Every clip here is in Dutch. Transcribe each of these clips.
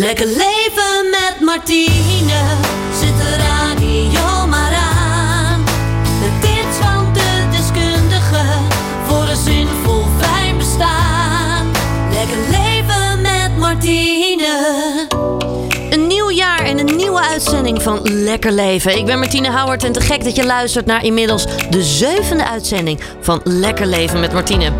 Lekker leven met Martine. Zet de radio maar aan. De tips van de deskundige. Voor een zinvol fijn bestaan. Lekker leven met Martine. Een nieuw jaar en een nieuwe uitzending van Lekker Leven. Ik ben Martine Houwert en te gek dat je luistert naar inmiddels de zevende uitzending van Lekker Leven met Martine.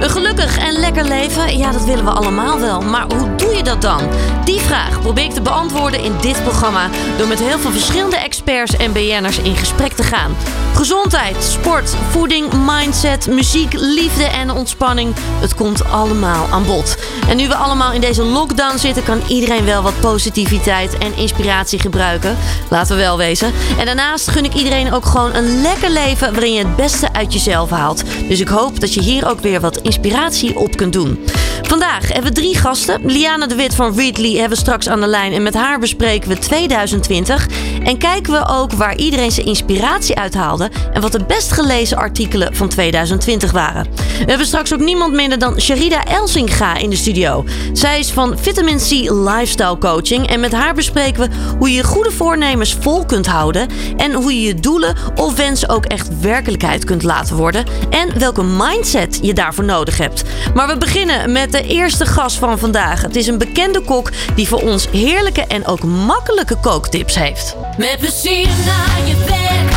Een gelukkig en lekker leven, ja dat willen we allemaal wel. Maar hoe doe je dat dan? Die vraag probeer ik te beantwoorden in dit programma... door met heel veel verschillende experts en BN'ers in gesprek te gaan. Gezondheid, sport, voeding, mindset, muziek, liefde en ontspanning. Het komt allemaal aan bod. En nu we allemaal in deze lockdown zitten... kan iedereen wel wat positiviteit en inspiratie gebruiken. Laten we wel wezen. En daarnaast gun ik iedereen ook gewoon een lekker leven... waarin je het beste uit jezelf haalt. Dus ik hoop dat je hier ook weer wat inspiratie op kunt doen. Vandaag hebben we drie gasten. Liana de Wit van Readly hebben we straks aan de lijn. En met haar bespreken we 2020. En kijken we ook waar iedereen zijn inspiratie uithaalde. En wat de best gelezen artikelen van 2020 waren. We hebben straks ook niemand minder dan Sharida Elsinga in de studio. Zij is van Vitamin C Lifestyle Coaching. En met haar bespreken we hoe je goede voornemens vol kunt houden. En hoe je je doelen of wensen ook echt werkelijkheid kunt laten worden. En welke mindset je daarvoor nodig hebt. Maar we beginnen met de eerste gast van vandaag. Het is een bekende kok die voor ons heerlijke en ook makkelijke kooktips heeft. Met plezier naar je werk,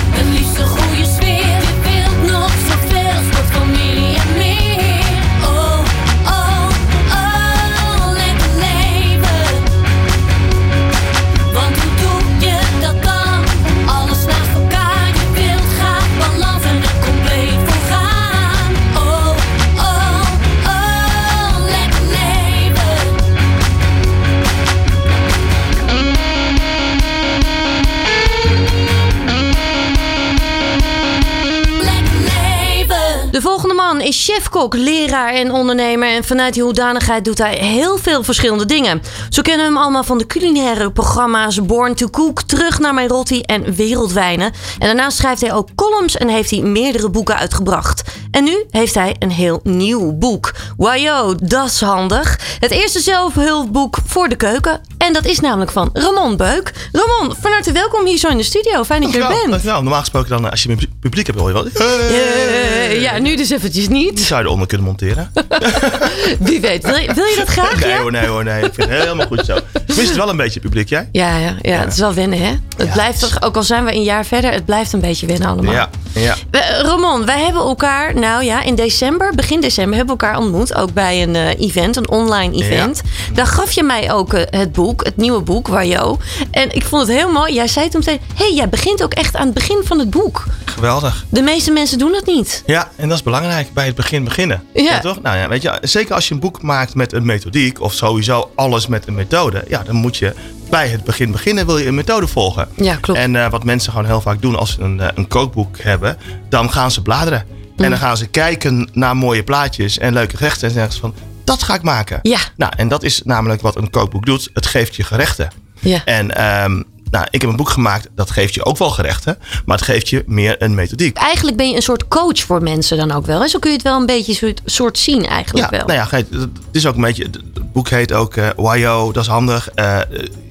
De volgende is chefkok, leraar en ondernemer. En vanuit die hoedanigheid doet hij heel veel verschillende dingen. Zo kennen we hem allemaal van de culinaire programma's Born to Cook, Terug naar mijn rotti en Wereldwijnen. En daarnaast schrijft hij ook columns en heeft hij meerdere boeken uitgebracht. En nu heeft hij een heel nieuw boek. Wajo, dat is handig. Het eerste zelfhulpboek voor de keuken. En dat is namelijk van Ramon Beuk. Ramon, van harte welkom hier zo in de studio. Fijn dat je er bent. dankjewel. Normaal gesproken dan, eh, als je een publiek hebt, hoor je wel... Eh, ja, nu dus eventjes Die niet. zou je eronder kunnen monteren. Wie weet. Wil je, wil je dat graag? Nee ja? hoor, nee hoor, nee. Ik vind het helemaal goed zo. Mis het wel een beetje, publiek, jij? Ja, ja, ja, het is wel wennen, hè? Het Ja, blijft toch, ook al zijn we een jaar verder, het blijft een beetje wennen allemaal. Ja, ja. We- Ramon, wij hebben elkaar, nou ja, in december, begin december, hebben we elkaar ontmoet. Ook bij een eh, event, een online event. Daar gaf je mij ook eh, het boek, het nieuwe boek, Wajo. En ik vond het heel mooi. Jij zei toen meteen, hé, hey, jij begint ook echt aan het begin van het boek. Geweldig. De meeste mensen doen dat niet. Ja, en dat is belangrijk bij het begin beginnen. Ja. toch? Nou ja, weet je, zeker als je een boek maakt met een methodiek, of sowieso alles met een methode, ja, dan moet je bij het begin beginnen, wil je een methode volgen. Ja, klopt. En eh, wat mensen gewoon heel vaak doen als ze een, eh, een kookboek hebben, dan gaan ze bladeren. Mm. En dan gaan ze kijken naar mooie plaatjes en leuke gerechten en zeggen ze van, dat ga ik maken. Ja. Nou, en dat is namelijk wat een kookboek doet. Het geeft je gerechten. Ja. En ehm, nou, ik heb een boek gemaakt, dat geeft je ook wel gerechten, maar het geeft je meer een methodiek. Eigenlijk ben je een soort coach voor mensen dan ook wel. Hè? Zo kun je het wel een beetje soort, soort zien eigenlijk Ja, wel. nou ja, het is ook een beetje. Het boek heet ook eh Wajo, dat is handig. eh,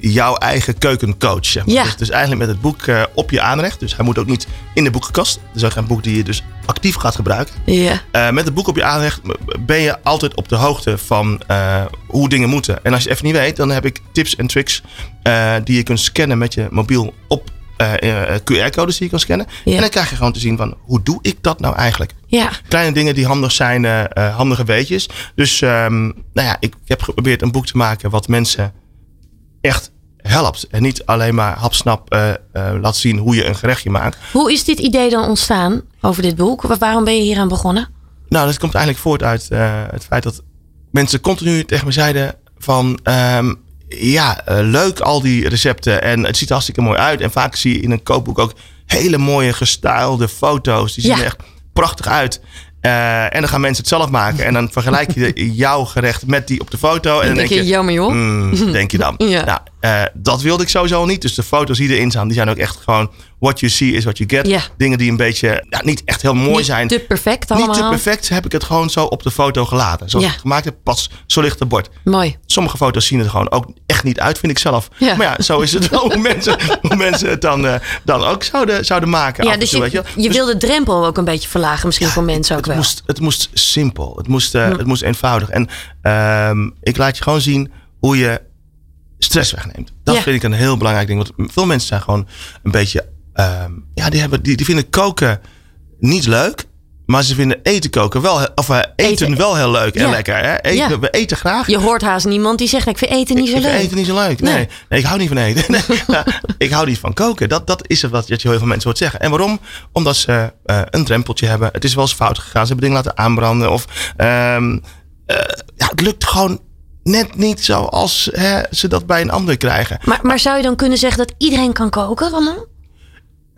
jouw eigen keukencoach. Zeg maar. Ja. Dus, dus eigenlijk met het boek eh, op je aanrecht. Dus hij moet ook niet in de boekenkast. Het is ook een boek die je dus actief gaat gebruiken. Ja. Met het boek op je aanrecht ben je altijd op de hoogte van hoe dingen moeten. En als je even niet weet, dan heb ik tips en tricks eh, die je kunt scannen met je mobiel op eh, eh, QR-codes die je kan scannen. Ja. En dan krijg je gewoon te zien van hoe doe ik dat nou eigenlijk? Ja. kleine dingen die handig zijn, handige weetjes. Dus ehm, nou ja, ik heb geprobeerd een boek te maken wat mensen echt helpt. En niet alleen maar hapsnap laat zien hoe je een gerechtje maakt. Hoe is dit idee dan ontstaan over dit boek? Wa- Waarom ben je hier aan begonnen? Nou, dat komt eigenlijk voort uit het feit dat mensen continu tegen me zeiden van... ehm, ja, eh, leuk al die recepten en het ziet er hartstikke mooi uit. En vaak zie je in een kookboek ook hele mooie gestylede foto's. Die zien Ja. er echt prachtig uit. Eh, en dan gaan mensen het zelf maken. En dan vergelijk je jouw gerecht met die op de foto. En Dan denk je, jammer joh. "Hmm," denk je dan. Ja. Nou, Eh, dat wilde ik sowieso niet. Dus de foto's die erin staan, die zijn ook echt gewoon... What you see is what you get. Ja. Dingen die een beetje ja, niet echt heel mooi Niet zijn. te perfect allemaal. Niet te perfect heb ik het gewoon zo op de foto gelaten. Zoals Ja. ik het gemaakt heb, pas zo ligt het bord. Mooi. Sommige foto's zien er gewoon ook echt niet uit, vind ik zelf. Ja. Maar ja, zo is het wel hoe mensen, hoe mensen het dan, eh, dan ook zouden, zouden maken. Ja, dus toe, je, weet je je Dus wil de drempel ook een beetje verlagen, misschien voor mensen ook het wel. Moest, het moest simpel. Het moest, eh, Hm. het moest eenvoudig. En ehm, ik laat je gewoon zien hoe je stress wegneemt. Dat Ja. vind ik een heel belangrijk ding. Want veel mensen zijn gewoon een beetje... ehm, ja, die, hebben, die, die vinden koken niet leuk. Maar ze vinden eten koken wel... Of eh, eten, Eten. wel heel leuk en Ja. lekker. Hè? Eten, Ja. We eten graag. Je hoort haast niemand die zegt, ik vind eten niet zo leuk. eten niet zo leuk. Nee. Nee. nee. ik hou niet van eten. Nee. Ik hou niet van koken. Dat, dat is het wat dat je heel veel mensen hoort zeggen. En waarom? Omdat ze eh, een drempeltje hebben. Het is wel eens fout gegaan. Ze hebben dingen laten aanbranden. Of ehm, eh, ja, het lukt gewoon net niet zoals hè, ze dat bij een ander krijgen. Maar, maar zou je dan kunnen zeggen dat iedereen kan koken, Ramon?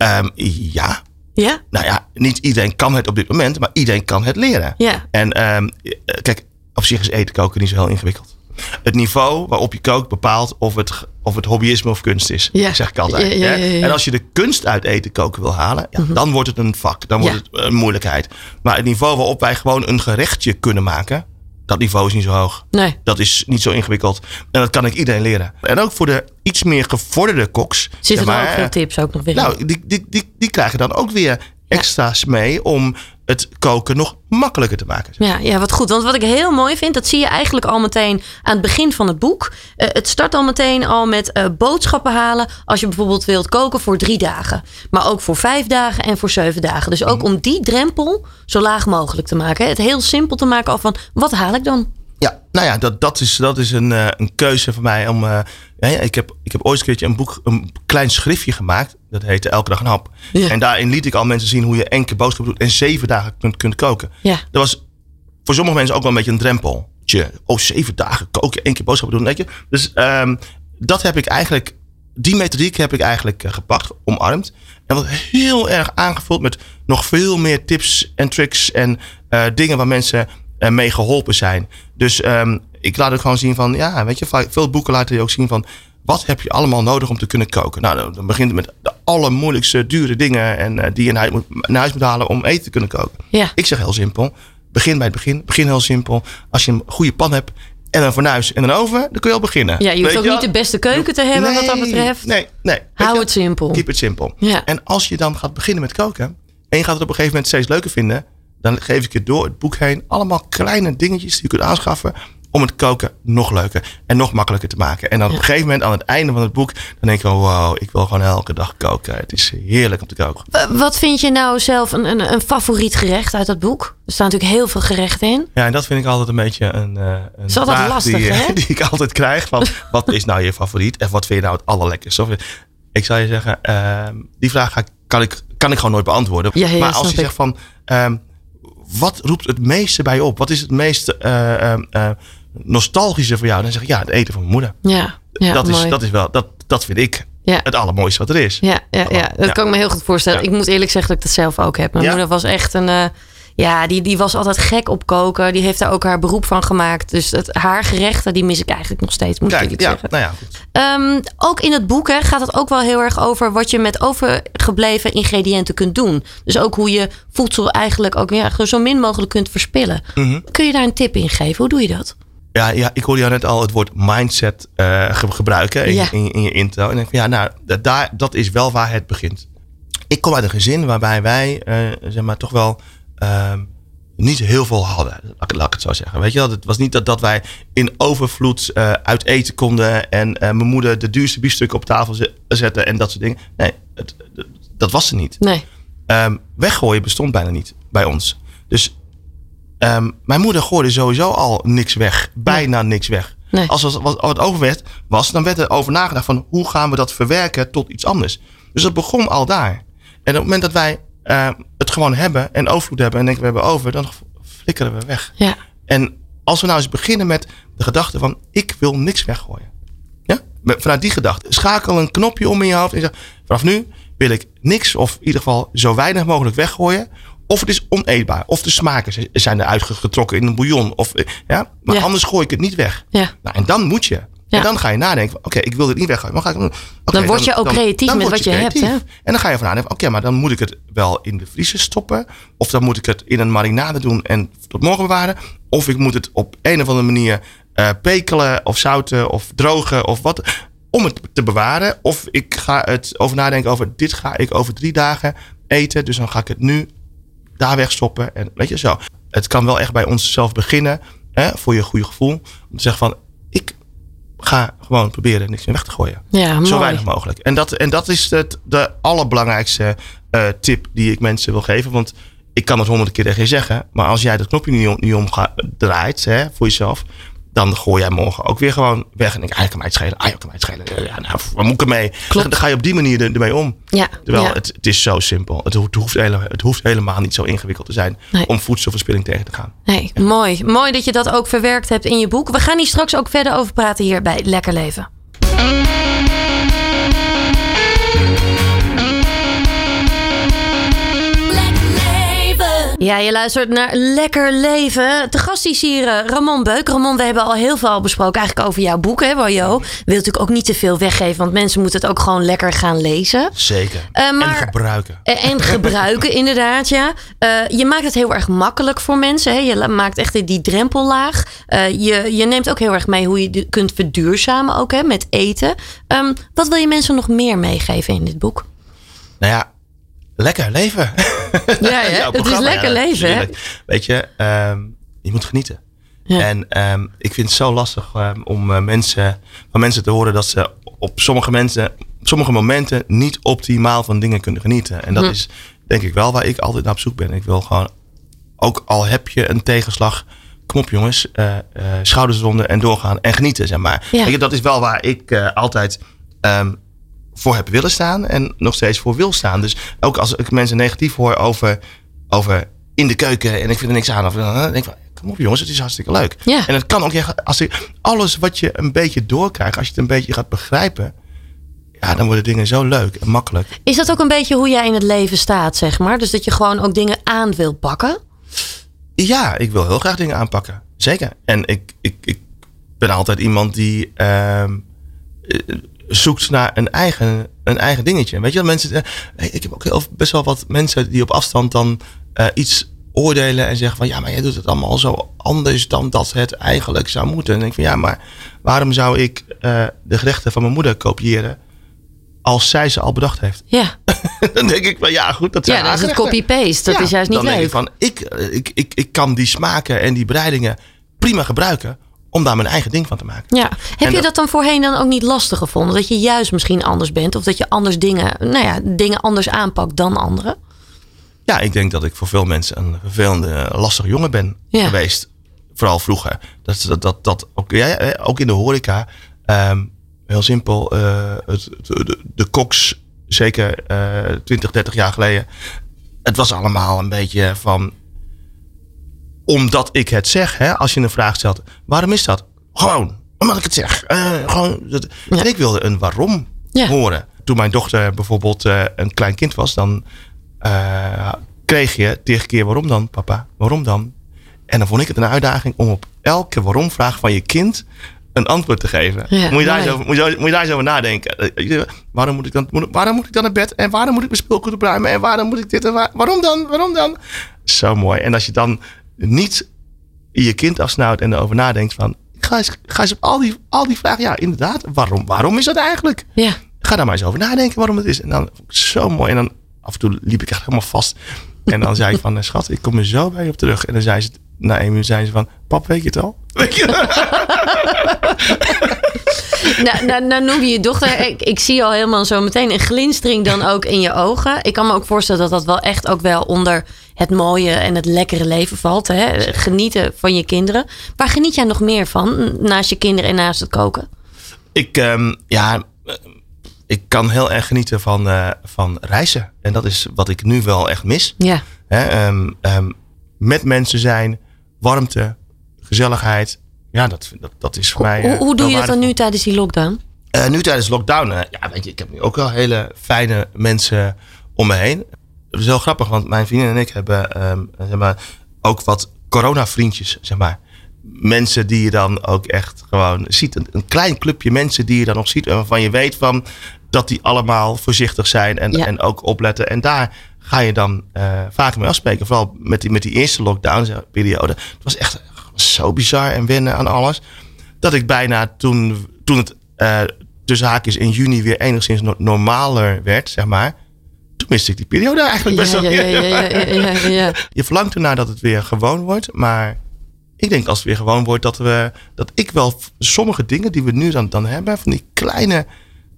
Ehm, ja, Ja? nou ja, niet iedereen kan het op dit moment, maar iedereen kan het leren. Ja. En ehm, eh, kijk, op zich is eten koken niet zo heel ingewikkeld. Het niveau waarop je kookt bepaalt of het, of het hobbyisme of kunst is. Ja. Zeg ik altijd. Ja. En als je de kunst uit eten koken wil halen, ja, Mhm. dan wordt het een vak. Dan wordt het een moeilijkheid. Maar het niveau waarop wij gewoon een gerechtje kunnen maken, dat niveau is niet zo hoog. Nee. Dat is niet zo ingewikkeld. En dat kan ik iedereen leren. En ook voor de iets meer gevorderde koks. Zitten er maar, ook veel tips ook nog weer nou, die, die, die, die krijgen dan ook weer extra's mee om het koken nog makkelijker te maken. Ja, ja, wat goed. Want wat ik heel mooi vind, dat zie je eigenlijk al meteen aan het begin van het boek. Eh, het start al meteen al met eh, boodschappen halen. Als je bijvoorbeeld wilt koken voor drie dagen. Maar ook voor vijf dagen en voor zeven dagen. Dus ook om die drempel zo laag mogelijk te maken. hè. Het heel simpel te maken al van, wat haal ik dan? Ja, nou ja, dat, dat is, dat is een, eh, een keuze voor mij. Om, eh, ja, ik, heb, ik heb ooit een keertje een boek, een klein schriftje gemaakt. Dat heette Elke dag een hap. Ja. En daarin liet ik al mensen zien hoe je één keer boodschappen doet en zeven dagen kunt, kunt koken. Ja. Dat was voor sommige mensen ook wel een beetje een drempeltje. Oh, zeven dagen koken, één keer boodschappen doen, weet je. Dus ehm, dat heb ik eigenlijk, die methodiek heb ik eigenlijk eh, gepakt, omarmd. En wat heel erg aangevuld met nog veel meer tips en tricks en eh, dingen waar mensen eh, mee geholpen zijn. Dus ehm, ik laat ook gewoon zien van, ja, weet je, veel boeken laten je ook zien van, wat heb je allemaal nodig om te kunnen koken? Nou, dan- begint het met de allermoeilijkste, dure dingen en, eh, die je naar huis, moet, naar huis moet halen om eten te kunnen koken. Ja. Ik zeg heel simpel. Begin bij het begin. Begin heel simpel. Als je een goede pan hebt en een fornuis en een oven, dan kun je al beginnen. Ja, je hoeft ook niet de beste keuken te hebben wat dat betreft. Nee, nee. Hou het simpel. Keep it simpel. Ja. En als je dan gaat beginnen met koken en je gaat het op een gegeven moment steeds leuker vinden, dan geef ik je door het boek heen allemaal kleine dingetjes die je kunt aanschaffen om het koken nog leuker en nog makkelijker te maken. En dan op een gegeven moment aan het einde van het boek, dan denk ik, oh, wow, ik wil gewoon elke dag koken. Het is heerlijk om te koken. W- Wat vind je nou zelf een, een, een favoriet gerecht uit dat boek? Er staan natuurlijk heel veel gerechten in. Ja, en dat vind ik altijd een beetje een, eh een Is altijd vraag lastig, die, hè? die ik altijd krijg. Van, wat is nou je favoriet en wat vind je nou het allerlekkerste? Of, ik zou je zeggen, ehm, die vraag ga kan, ik, kan ik gewoon nooit beantwoorden. Ja, ja, maar als je zegt van, ehm, wat roept het meeste bij je op? Wat is het meest eh, ehm, eh, nostalgische voor jou? Dan zeg ik, ja, het eten van mijn moeder. Ja, ja dat, mooi. is, dat is wel, dat, dat vind ik Ja. het allermooiste wat er is. Ja, ja, ja. dat kan ik me heel goed voorstellen. Ik moet eerlijk zeggen dat ik dat zelf ook heb. Mijn moeder was echt een. Ja, die, die was altijd gek op koken. Die heeft daar ook haar beroep van gemaakt. Dus het, haar gerechten, die mis ik eigenlijk nog steeds, moet ik Kijk, eerlijk ja, zeggen. nou ja, goed. Ehm, ook in het boek hè, gaat het ook wel heel erg over wat je met overgebleven ingrediënten kunt doen. Dus ook hoe je voedsel eigenlijk ook ja, zo min mogelijk kunt verspillen. Mhm. Kun je daar een tip in geven? Hoe doe je dat? Ja, ja, ik hoorde jou net al het woord mindset eh, ge- gebruiken in, Ja. in, in je intro. En ik denk van ja, nou, da- daar, dat is wel waar het begint. Ik kom uit een gezin waarbij wij, eh, zeg maar, toch wel niet heel veel hadden. Laat, ik- het zo zeggen. Weet je wel, het was niet dat, dat wij in overvloed eh, uit eten konden en eh, mijn moeder de duurste biefstukken op tafel ze- zette en dat soort dingen. Nee, het, het- dat was er niet. Nee. Ehm, weggooien bestond bijna niet bij ons. Dus ehm, mijn moeder gooide sowieso al niks weg. Bijna niks weg. Nee. Als er wat, over werd, was, dan werd er over nagedacht van hoe gaan we dat verwerken tot iets anders. Dus dat begon al daar. En op het moment dat wij het gewoon hebben en overvloed hebben en denken we hebben over, dan flikkeren we weg. Ja. En als we nou eens beginnen met de gedachte van ik wil niks weggooien. Ja? Vanuit die gedachte. Schakel een knopje om in je hoofd en zeg vanaf nu wil ik niks of in ieder geval zo weinig mogelijk weggooien. Of het is oneetbaar. Of de smaken zijn eruit getrokken in een bouillon. Of, eh, ja? Maar Ja. anders gooi ik het niet weg. Ja. Nou, en dan moet je. Ja. En dan ga je nadenken, oké, ik wil dit niet weggooien. Maar ga ik, Dan word je ook creatief met wat je hebt, hè? En dan ga je van nadenken, oké, maar dan moet ik het wel in de vriezer stoppen. Of dan moet ik het in een marinade doen en tot morgen bewaren. Of ik moet het op een of andere manier eh, pekelen of zouten of drogen of wat. Om het te bewaren. Of ik ga het over nadenken over dit ga ik over drie dagen eten. Dus dan ga ik het nu daar wegstoppen. En weet je zo. Het kan wel echt bij onszelf beginnen. Hè, voor je goede gevoel. Om te zeggen van ga gewoon proberen niks meer weg te gooien. Ja, mooi. Zo weinig mogelijk. En dat, en dat is het, de allerbelangrijkste eh, tip die ik mensen wil geven. Want ik kan het honderd keer tegen je zeggen. Maar als jij dat knopje niet om, niet om ga- draait hè, voor jezelf. Dan gooi jij morgen ook weer gewoon weg. En denk ik, ah, kan mij het schelen. Ah, kan mij het schelen. Ja, nou, waar moet ik ermee? Klopt. Dan ga je op die manier er- ermee om. Ja, Terwijl ja. het, het is zo simpel. Het hoeft, het, hoeft hele- het hoeft helemaal niet zo ingewikkeld te zijn. Nee. Om voedselverspilling tegen te gaan. Nee, mooi. Mooi dat je dat ook verwerkt hebt in je boek. We gaan hier straks ook verder over praten hier bij Lekker Leven. Ja, je luistert naar Lekker Leven. De gast is hier eh, Ramon Beuk. Ramon, we hebben al heel veel besproken eigenlijk over jouw boek, hè, Wajo. Wil natuurlijk ook niet te veel weggeven, want mensen moeten het ook gewoon lekker gaan lezen. Zeker. Eh, maar- En gebruiken. En en gebruiken, inderdaad, ja. Eh, je maakt het heel erg makkelijk voor mensen. Hè? Je maakt echt die drempellaag. Eh, je, je neemt ook heel erg mee hoe je kunt verduurzamen ook hè, met eten. Ehm, wat wil je mensen nog meer meegeven in dit boek? Nou ja, lekker leven. Ja, hè? Het is lekker ja, leven, hè? Weet je, ehm, je moet genieten. Ja. En ehm, ik vind het zo lastig ehm, om eh, mensen, van mensen te horen dat ze op sommige, mensen, op sommige momenten niet optimaal van dingen kunnen genieten. En dat Hm. is denk ik wel waar ik altijd naar op zoek ben. Ik wil gewoon, ook al heb je een tegenslag, kom op jongens, eh, eh, schouders eronder en doorgaan en genieten, zeg maar. Ja. Weet je, dat is wel waar ik eh, altijd ehm, voor heb willen staan en nog steeds voor wil staan. Dus ook als ik mensen negatief hoor over, over in de keuken en ik vind er niks aan. Of, dan denk ik van, kom op jongens, het is hartstikke leuk. Ja. En het kan ook, echt- als ik, alles wat je een beetje doorkrijgt, als je het een beetje gaat begrijpen, ja, dan worden dingen zo leuk en makkelijk. Is dat ook een beetje hoe jij in het leven staat, zeg maar? Dus dat je gewoon ook dingen aan wil pakken? Ja, ik wil heel graag dingen aanpakken. Zeker. En ik, ik, ik ben altijd iemand die ehm, eh, zoekt naar een eigen, een eigen dingetje. Weet je, dat mensen. eh, ik heb ook heel, best wel wat mensen die op afstand dan eh, iets oordelen en zeggen van ja, maar jij doet het allemaal zo anders dan dat het eigenlijk zou moeten. En dan denk ik van ja, maar waarom zou ik eh, de gerechten van mijn moeder kopiëren als zij ze al bedacht heeft? Ja, dan denk ik van ja, goed, dat zijn ja dat is het copy-paste. Dat Ja, is juist niet dan denk leuk. ik van, ik, ik, ik, ik kan die smaken en die bereidingen prima gebruiken om daar mijn eigen ding van te maken. Ja. Heb En je dat- dan voorheen dan ook niet lastig gevonden? Dat je juist misschien anders bent? Of dat je anders dingen, nou ja, dingen anders aanpakt dan anderen? Ja, ik denk dat ik voor veel mensen een vervelende, lastige jongen ben Ja. geweest. Vooral vroeger. Dat, dat, dat, dat ook, ja, ook in de horeca. ehm, heel simpel. eh, het, de, de koks, zeker eh 20, 30 jaar geleden. Het was allemaal een beetje van... Omdat ik het zeg, hè, als je een vraag stelt. Waarom is dat? Gewoon, omdat ik het zeg. Eh, gewoon, dat, Ja. En ik wilde een waarom Ja. horen. Toen mijn dochter bijvoorbeeld eh, een klein kind was, dan eh, kreeg je tegen keer waarom dan, papa? Waarom dan? En dan vond ik het een uitdaging om op elke waarom-vraag van je kind een antwoord te geven. Ja, moet, je daar over, moet, je, moet je daar eens over nadenken. Waarom moet, ik dan, moet, waarom moet ik dan naar bed? En waarom moet ik mijn speelgoed opruimen? En waarom moet ik dit? En waar- waarom dan? Waarom dan? Zo mooi. En als je dan niet je kind afsnauwt en erover nadenkt van... Ga eens, ga eens op al die, al die vragen. Ja, inderdaad. Waarom, waarom is dat eigenlijk? Ja. Ga daar maar eens over nadenken waarom het is. En dan vond ik zo mooi. En dan af en toe liep ik echt helemaal vast. En dan zei ik van, eh, schat, ik kom er zo bij je op terug. En dan zei ze, na één minuut zei ze van, pap, weet je het al? Weet je? Nou, nou, nou noem je je dochter. Ik, ik zie al helemaal zo meteen een glinstering dan ook in je ogen. Ik kan me ook voorstellen dat dat wel echt ook wel onder het mooie en het lekkere leven valt. Hè? Genieten van je kinderen. Waar geniet jij nog meer van naast je kinderen en naast het koken? ik, ehm, ja, eh, ik kan heel erg genieten van, eh, van reizen. En dat is wat ik nu wel echt mis. Ja, Hè, ehm, ehm, met mensen zijn, warmte, gezelligheid. Ja, dat, dat, dat is voor mij. hoe, eh, hoe doe je dat dan nu tijdens die lockdown? Nu tijdens lockdown, ja, weet je, ik heb nu ook wel hele fijne mensen om me heen. Is heel grappig, want mijn vriendin en ik hebben ehm, zeg maar, ook wat corona-vriendjes, zeg maar. mensen die je dan ook echt gewoon ziet. Een, een klein clubje mensen die je dan nog ziet. En waarvan je weet van dat die allemaal voorzichtig zijn en, Ja. en ook opletten. En daar ga je dan eh vaker mee afspreken. Vooral met die, met die eerste lockdown-periode. Het was echt zo bizar en wennen aan alles. Dat ik bijna toen, toen het eh tussen haakjes in juni weer enigszins no- normaler werd, zeg maar. Toen miste ik die periode eigenlijk best Ja, wel. ja, ja, ja, ja. Je verlangt ernaar dat het weer gewoon wordt. Maar ik denk als het weer gewoon wordt, dat, we, dat ik wel sommige dingen die we nu dan, dan hebben, van die kleine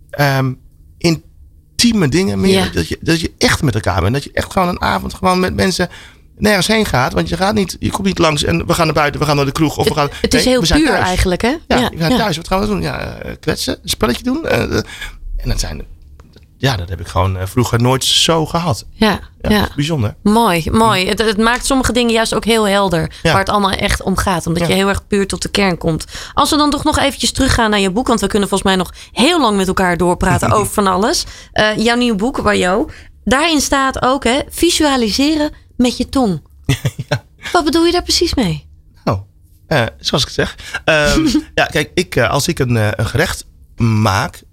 ehm, intieme dingen meer. Dat, je, dat je echt met elkaar bent. Dat je echt gewoon een avond gewoon met mensen nergens heen gaat. Want je gaat niet, je komt niet langs en we gaan naar buiten, we gaan naar de kroeg. Of we gaan, Het is Nee, heel puur thuis. eigenlijk, hè? Ja, we thuis. Wat gaan we doen? Ja, eh, kletsen, een spelletje doen. eh, eh. en dat zijn, ja, dat heb ik gewoon eh, vroeger nooit zo gehad. Ja, Ja, ja. dat is bijzonder. Mooi, mooi. Het, het maakt sommige dingen juist ook heel helder. Ja. Waar het allemaal echt om gaat. Omdat Ja. je heel erg puur tot de kern komt. Als we dan toch nog eventjes teruggaan naar je boek. Want we kunnen volgens mij nog heel lang met elkaar doorpraten over van alles. Eh, jouw nieuwe boek, Wajo. Daarin staat ook, hè, visualiseren met je tong. Wat bedoel je daar precies mee? Nou, eh, zoals ik het zeg. Ehm, ja, kijk, ik, als ik een, een gerecht maak,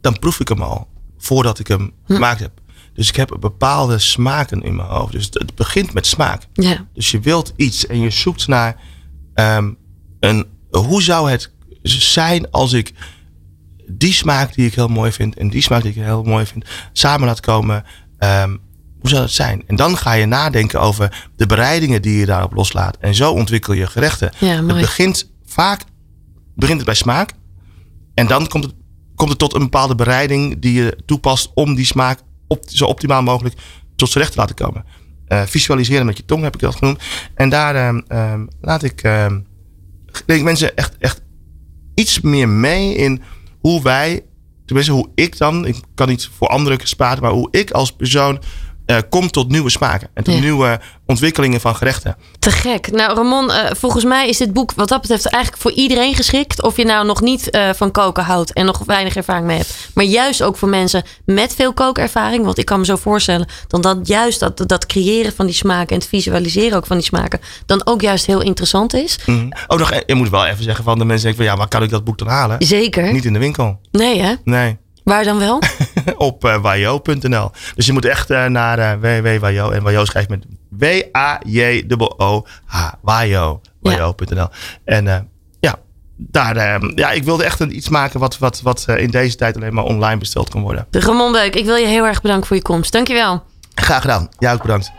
dan proef ik hem al voordat ik hem gemaakt heb. Dus ik heb bepaalde smaken in mijn hoofd. Dus het, het begint met smaak. Ja, Dus je wilt iets en je zoekt naar ehm, een, hoe zou het zijn als ik die smaak die ik heel mooi vind en die smaak die ik heel mooi vind samen laat komen. ehm, hoe zou dat zijn? En dan ga je nadenken over de bereidingen die je daarop loslaat. En zo ontwikkel je gerechten. Ja, het begint vaak begint het bij smaak. En dan komt het, komt het tot een bepaalde bereiding die je toepast om die smaak op, zo optimaal mogelijk tot z'n recht te laten komen. Eh, visualiseren met je tong heb ik dat genoemd. En daar ehm, ehm, laat ik, ehm, denk ik mensen echt, echt iets meer mee in hoe wij, tenminste hoe ik dan, ik kan niet voor anderen praten, maar hoe ik als persoon eh, kom tot nieuwe smaken en tot Ja. nieuwe ontwikkelingen van gerechten. te gek. Nou, Ramon, eh, volgens mij is dit boek wat dat betreft eigenlijk voor iedereen geschikt. Of je nou nog niet eh, van koken houdt en nog weinig ervaring mee hebt. Maar juist ook voor mensen met veel kookervaring. Want ik kan me zo voorstellen dan dat juist dat, dat creëren van die smaken en het visualiseren ook van die smaken. dan ook juist heel interessant is. Mhm. Oh, nog, je moet wel even zeggen van de mensen denken van ja, waar kan ik dat boek dan halen? Zeker. Niet in de winkel. Nee, hè? Nee. Waar dan wel? op uh, wajo.nl. Dus je moet echt uh, naar uh, www.wajo. En wajo schrijft met W-A-J-O-O-H. Wajo. Wajo.nl. En ja, daar, uh, ja, ik wilde echt een, iets maken wat, wat, wat in deze tijd alleen maar online besteld kan worden. Ramon Beuk, ik wil je heel erg bedanken voor je komst. Dankjewel. Graag gedaan. Jij ook bedankt.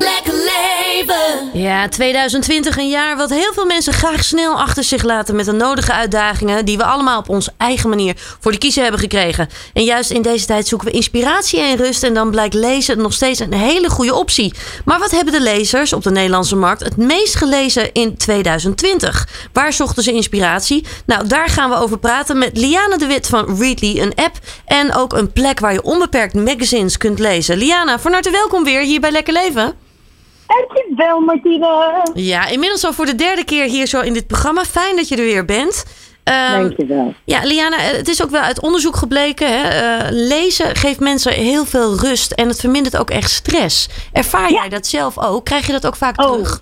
Ja, 2020 een jaar wat heel veel mensen graag snel achter zich laten met de nodige uitdagingen die we allemaal op onze eigen manier voor de kiezer hebben gekregen. En juist in deze tijd zoeken we inspiratie en rust en dan blijkt lezen nog steeds een hele goede optie. Maar wat hebben de lezers op de Nederlandse markt het meest gelezen in 2020? Waar zochten ze inspiratie? Nou, daar gaan we over praten met Liana de Wit van Readly, een app en ook een plek waar je onbeperkt magazines kunt lezen. Liana, van harte welkom weer hier bij Lekker Leven. Dankjewel, Martine. Ja, inmiddels al voor de derde keer hier zo in dit programma. Fijn dat je er weer bent. Um, Dankjewel. Ja, Liana, het is ook wel uit onderzoek gebleken. Hè? Uh, lezen geeft mensen heel veel rust en het vermindert ook echt stress. Ervaar jij dat zelf ook? Krijg je dat ook vaak oh, terug?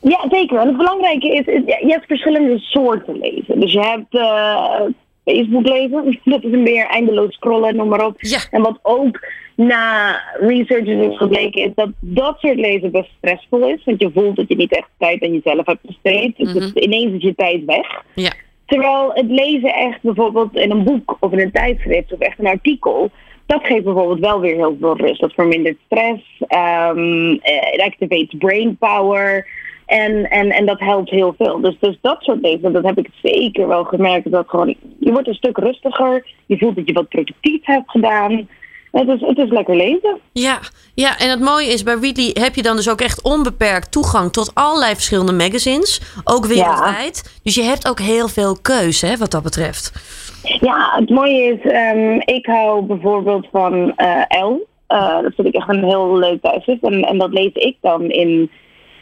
Ja, zeker. En het belangrijke is, je hebt verschillende soorten lezen. Dus je hebt uh, Facebook lezen, dat is een meer eindeloos scrollen, noem maar op. Ja. En wat ook na research is gebleken is dat dat soort lezen best stressvol is. Want je voelt dat je niet echt tijd aan jezelf hebt besteed. Mm -hmm. Dus ineens is je tijd weg. Ja. Terwijl het lezen echt bijvoorbeeld in een boek of in een tijdschrift of echt een artikel. Dat geeft bijvoorbeeld wel weer heel veel rust. Dat vermindert stress. Um, it activates brain power. En, en, en dat helpt heel veel. Dus, dus dat soort lezen, dat heb ik zeker wel gemerkt. Dat gewoon, je wordt een stuk rustiger. Je voelt dat je wat productief hebt gedaan. Het is, het is lekker lezen. Ja, ja, en het mooie is, bij Readly heb je dan dus ook echt onbeperkt toegang tot allerlei verschillende magazines. Ook wereldwijd. Ja. Dus je hebt ook heel veel keuze, hè, wat dat betreft. Ja, het mooie is, um, ik hou bijvoorbeeld van uh, L. Uh, dat vind ik echt een heel leuk tijdschrift. En, en dat lees ik dan in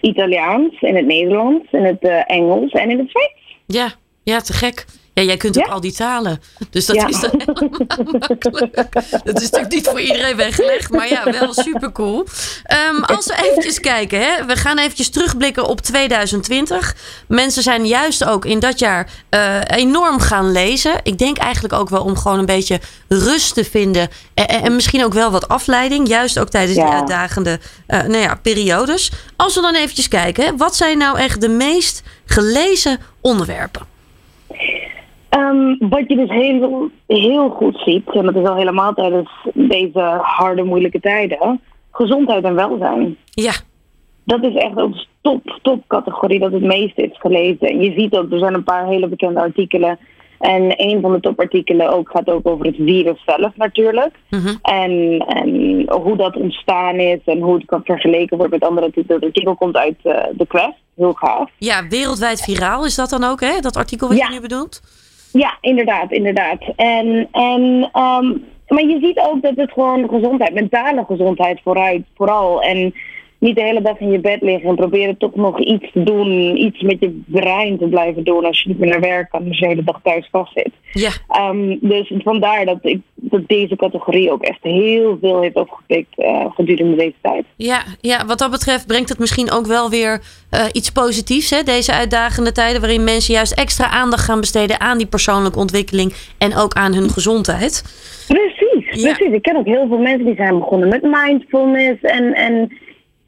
Italiaans, in het Nederlands, in het uh, Engels en in het Zweeds. Ja, ja, te gek. Ja, jij kunt ook Ja. al die talen. Dus dat Ja. is dan helemaal makkelijk. Dat is natuurlijk niet voor iedereen weggelegd, maar ja, wel super cool. als we eventjes kijken, hè, we gaan eventjes terugblikken op 2020. Mensen zijn juist ook in dat jaar eh, enorm gaan lezen. Ik denk eigenlijk ook wel om gewoon een beetje rust te vinden. En, en- en misschien ook wel wat afleiding. Juist ook tijdens die uitdagende eh, nou ja, periodes. Als we dan eventjes kijken, hè, wat zijn nou echt de meest gelezen onderwerpen? Ehm, wat je dus heel, heel goed ziet, en dat is al helemaal tijdens deze harde, moeilijke tijden, gezondheid en welzijn. Ja, Dat is echt ook top, top categorie dat het meeste is gelezen. En je ziet ook, er zijn een paar hele bekende artikelen. En een van de topartikelen ook gaat ook over het virus zelf natuurlijk. Mhm. En, en hoe dat ontstaan is en hoe het kan vergeleken wordt met andere artikelen. Het artikel komt uit eh, de Quest, heel gaaf. Ja, wereldwijd viraal is dat dan ook, hè? Dat artikel wat Ja. je nu bedoelt? Ja, inderdaad, inderdaad. En, en, ehm, maar je ziet ook dat het gewoon gezondheid, mentale gezondheid vooruit, vooral. En niet de hele dag in je bed liggen en proberen toch nog iets te doen, iets met je brein te blijven doen als je niet meer naar werk kan, als je de hele dag thuis vast zit. Ja, Ehm, dus vandaar dat, ik, dat deze categorie ook echt heel veel heeft opgepikt eh, gedurende deze tijd. ja, ja, wat dat betreft brengt het misschien ook wel weer eh, iets positiefs, hè? Deze uitdagende tijden waarin mensen juist extra aandacht gaan besteden aan die persoonlijke ontwikkeling en ook aan hun gezondheid. Precies, Ja. precies. Ik ken ook heel veel mensen die zijn begonnen met mindfulness. En, en,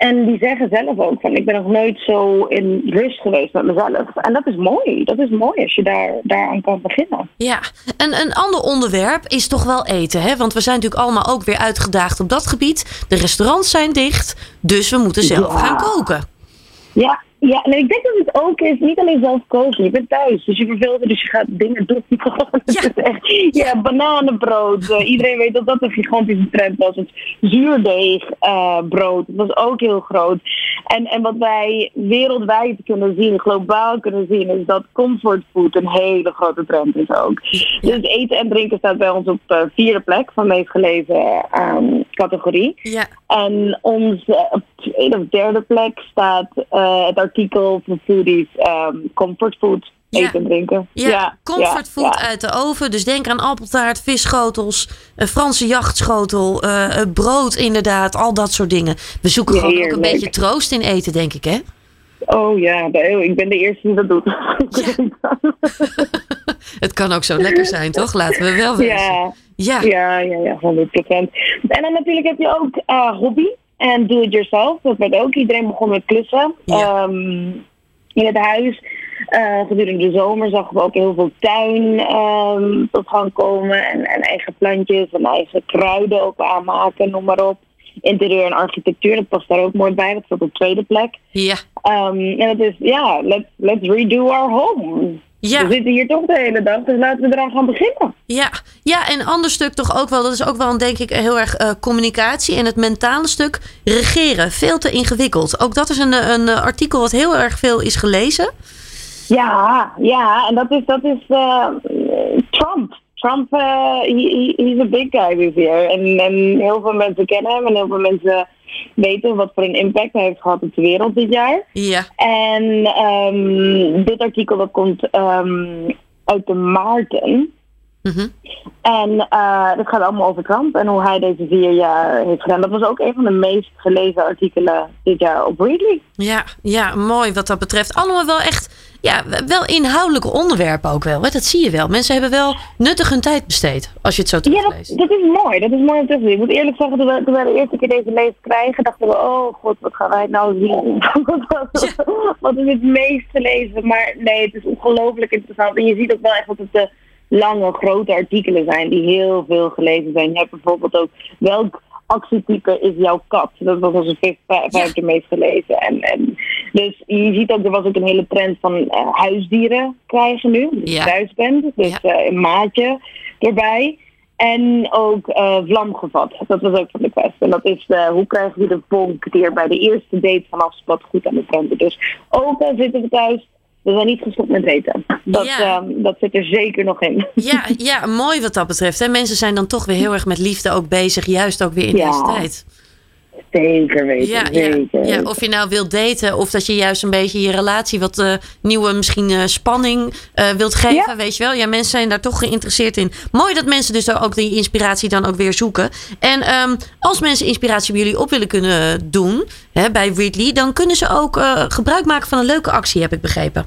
en die zeggen zelf ook van ik ben nog nooit zo in rust geweest met mezelf. En dat is mooi. Dat is mooi als je daar, daaraan kan beginnen. Ja, en een ander onderwerp is toch wel eten, hè? Want we zijn natuurlijk allemaal ook weer uitgedaagd op dat gebied. De restaurants zijn dicht, dus we moeten zelf Ja. gaan koken. Ja, ja en ik denk dat het ook is, niet alleen zelf koken. Je bent thuis, dus je verveelt dus je gaat dingen doen. Ja. ja, bananenbrood. Eh, iedereen weet dat dat een gigantische trend was. Het zuurdeegbrood, dat was ook heel groot. En, en wat wij wereldwijd kunnen zien, globaal kunnen zien, is dat comfortfood een hele grote trend is ook. Dus eten en drinken staat bij ons op eh, vierde plek van de meest gelezen ehm, categorie. Ja, En onze op tweede of derde plek staat eh, het artikel van Foodies ehm Comfort Food Ja. eten en drinken. ja, comfortfood ja. uit de oven. Dus denk aan appeltaart, visschotels, een Franse jachtschotel, eh, brood inderdaad, al dat soort dingen. We zoeken gewoon ook een beetje troost in eten, denk ik, hè? Oh ja, de- ik ben de eerste die dat doet. Het kan ook zo lekker zijn, toch? Laten we wel wezen. ja, Ja, ja, ja, ja, 100%. En dan natuurlijk heb je ook eh, hobby en do it yourself. Dat werd ook iedereen begon met klussen. Ja. Ehm, in het huis. Eh, gedurende de zomer zagen we ook heel veel tuin ehm, tot gang komen. En, en eigen plantjes en eigen kruiden ook aanmaken, noem maar op. Interieur en architectuur, dat past daar ook mooi bij. Dat staat op tweede plek. ja, Ehm, en dat is, ja, let's, let's redo our home. Ja. We zitten hier toch de hele dag, dus laten we eraan gaan beginnen. Ja, ja, en ander stuk toch ook wel, dat is ook wel een, denk ik heel erg eh, communicatie en het mentale stuk regeren. Veel te ingewikkeld. Ook dat is een, een eh, artikel wat heel erg veel is gelezen. Ja, ja, en dat is, dat is eh, Trump. Trump, eh he, he- he's a big guy this year. En, en heel veel mensen kennen hem en heel veel mensen weten wat voor een impact hij heeft gehad op de wereld dit jaar. Ja, En ehm, dit artikel dat komt ehm, uit de Maarten. Mhm. En eh dat gaat allemaal over Trump en hoe hij deze vier jaar heeft gedaan. Dat was ook een van de meest gelezen artikelen dit jaar op Readly. ja, ja, mooi wat dat betreft. Allemaal wel echt, ja, wel inhoudelijke onderwerpen ook wel. Hè? Dat zie je wel. Mensen hebben wel nuttig hun tijd besteed, als je het zo Ja, dat, dat is mooi. Dat is mooi om te zien. Ik moet eerlijk zeggen, toen we, toen we de eerste keer deze lees krijgen, dachten we, oh god, wat gaan wij nou zien? wat, wat is het meest gelezen? Maar nee, het is ongelooflijk interessant. En je ziet ook wel echt dat het de lange, grote artikelen zijn die heel veel gelezen zijn. Je hebt bijvoorbeeld ook, welk actietype is jouw kat? Dat was onze vijf- vijfde meest gelezen. En, en, dus je ziet ook, er was ook een hele trend van eh, huisdieren krijgen nu. Dus Ja. je thuis bent. Dus Ja. eh, een maatje erbij. En ook eh, vlamgevat. Dat was ook van de quest. En dat is eh, hoe krijgen we de vonk die er bij de eerste date vanaf spat goed aan de branden. Dus ook al zitten we thuis, we zijn niet gestopt met eten. Dat, Ja. ehm, dat zit er zeker nog in. Ja, ja, mooi wat dat betreft. Hè? Mensen zijn dan toch weer heel erg met liefde ook bezig, juist ook weer in Ja. deze tijd. Zeker weten, Ja, ja, zeker. ja, of je nou wilt daten of dat je juist een beetje je relatie wat eh, nieuwe misschien eh, spanning eh, wilt geven, Ja. weet je wel. Ja, mensen zijn daar toch geïnteresseerd in. Mooi dat mensen dus ook die inspiratie dan ook weer zoeken. En ehm, als mensen inspiratie bij jullie op willen kunnen doen, hè, bij Ridley, dan kunnen ze ook gebruik maken van een leuke actie, heb ik begrepen.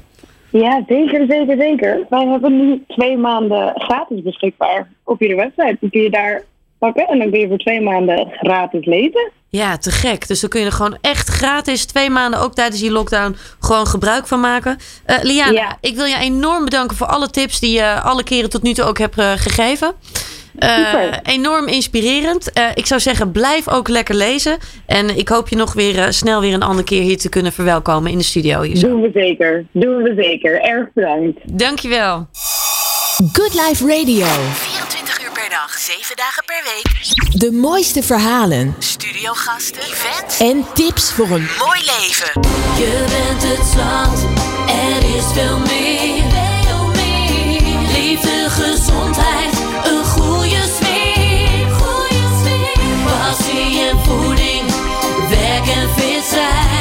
Ja, zeker, zeker, zeker. Wij hebben nu twee maanden gratis beschikbaar op jullie website. Dan kun je daar pakken en dan kun je voor twee maanden gratis lezen. Ja, te gek. Dus dan kun je er gewoon echt gratis twee maanden, ook tijdens die lockdown, gewoon gebruik van maken. Eh, Liana, Ja. ik wil je enorm bedanken voor alle tips die je alle keren tot nu toe ook hebt eh, gegeven. Eh, Super. enorm inspirerend. Eh, ik zou zeggen, blijf ook lekker lezen. En ik hoop je nog weer snel weer een andere keer hier te kunnen verwelkomen in de studio. Hier zo. Doen we zeker, doen we zeker. Erg bedankt. Dankjewel. Good Life Radio. 24 uur per dag, 7 dagen per week. De mooiste verhalen Studiogasten, events. en tips voor een Mooi leven. Je bent het zand, er is veel meer. Veel meer. Liefde, gezondheid, een goede sfeer. Goede sfeer. Passie en voeding, werk en fit zijn.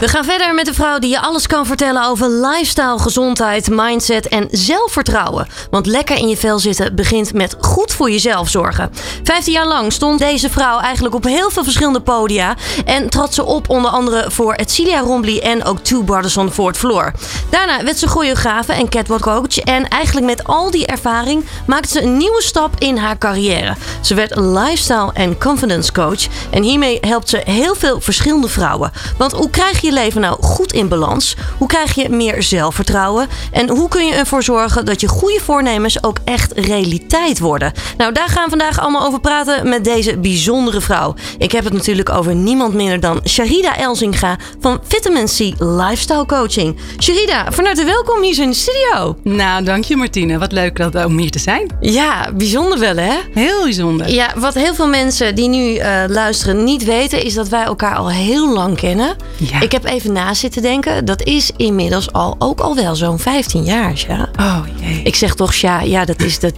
We gaan verder met de vrouw die je alles kan vertellen over lifestyle, gezondheid, mindset en zelfvertrouwen. Want lekker in je vel zitten begint met goed voor jezelf zorgen. Vijftien jaar lang stond deze vrouw eigenlijk op heel veel verschillende podia. En trad ze op onder andere voor Celia Rombly en ook Two Brothers on Fourth Floor. Daarna werd ze choreografe en catwalk coach. En eigenlijk met al die ervaring maakte ze een nieuwe stap in haar carrière. Ze werd lifestyle en confidence coach. En hiermee helpt ze heel veel verschillende vrouwen. Want hoe krijg je je leven nou goed in balans? Hoe krijg je meer zelfvertrouwen? En hoe kun je ervoor zorgen dat je goede voornemens ook echt realiteit worden? Nou, daar gaan we vandaag allemaal over praten met deze bijzondere vrouw. Ik heb het natuurlijk over niemand minder dan Sharida Elzinga van Vitamin C Lifestyle Coaching. Sharida, van harte welkom hier in de studio. Nou, dank je Martine. Wat leuk dat, om hier te zijn. Ja, bijzonder wel hè? Heel bijzonder. Ja, wat heel veel mensen die nu eh, luisteren niet weten, is dat wij elkaar al heel lang kennen. Ja. Ik heb even na zitten denken. Dat is inmiddels al ook al wel zo'n 15 jaar. Ja. Oh jee. Ik zeg toch, ja, ja dat is dat.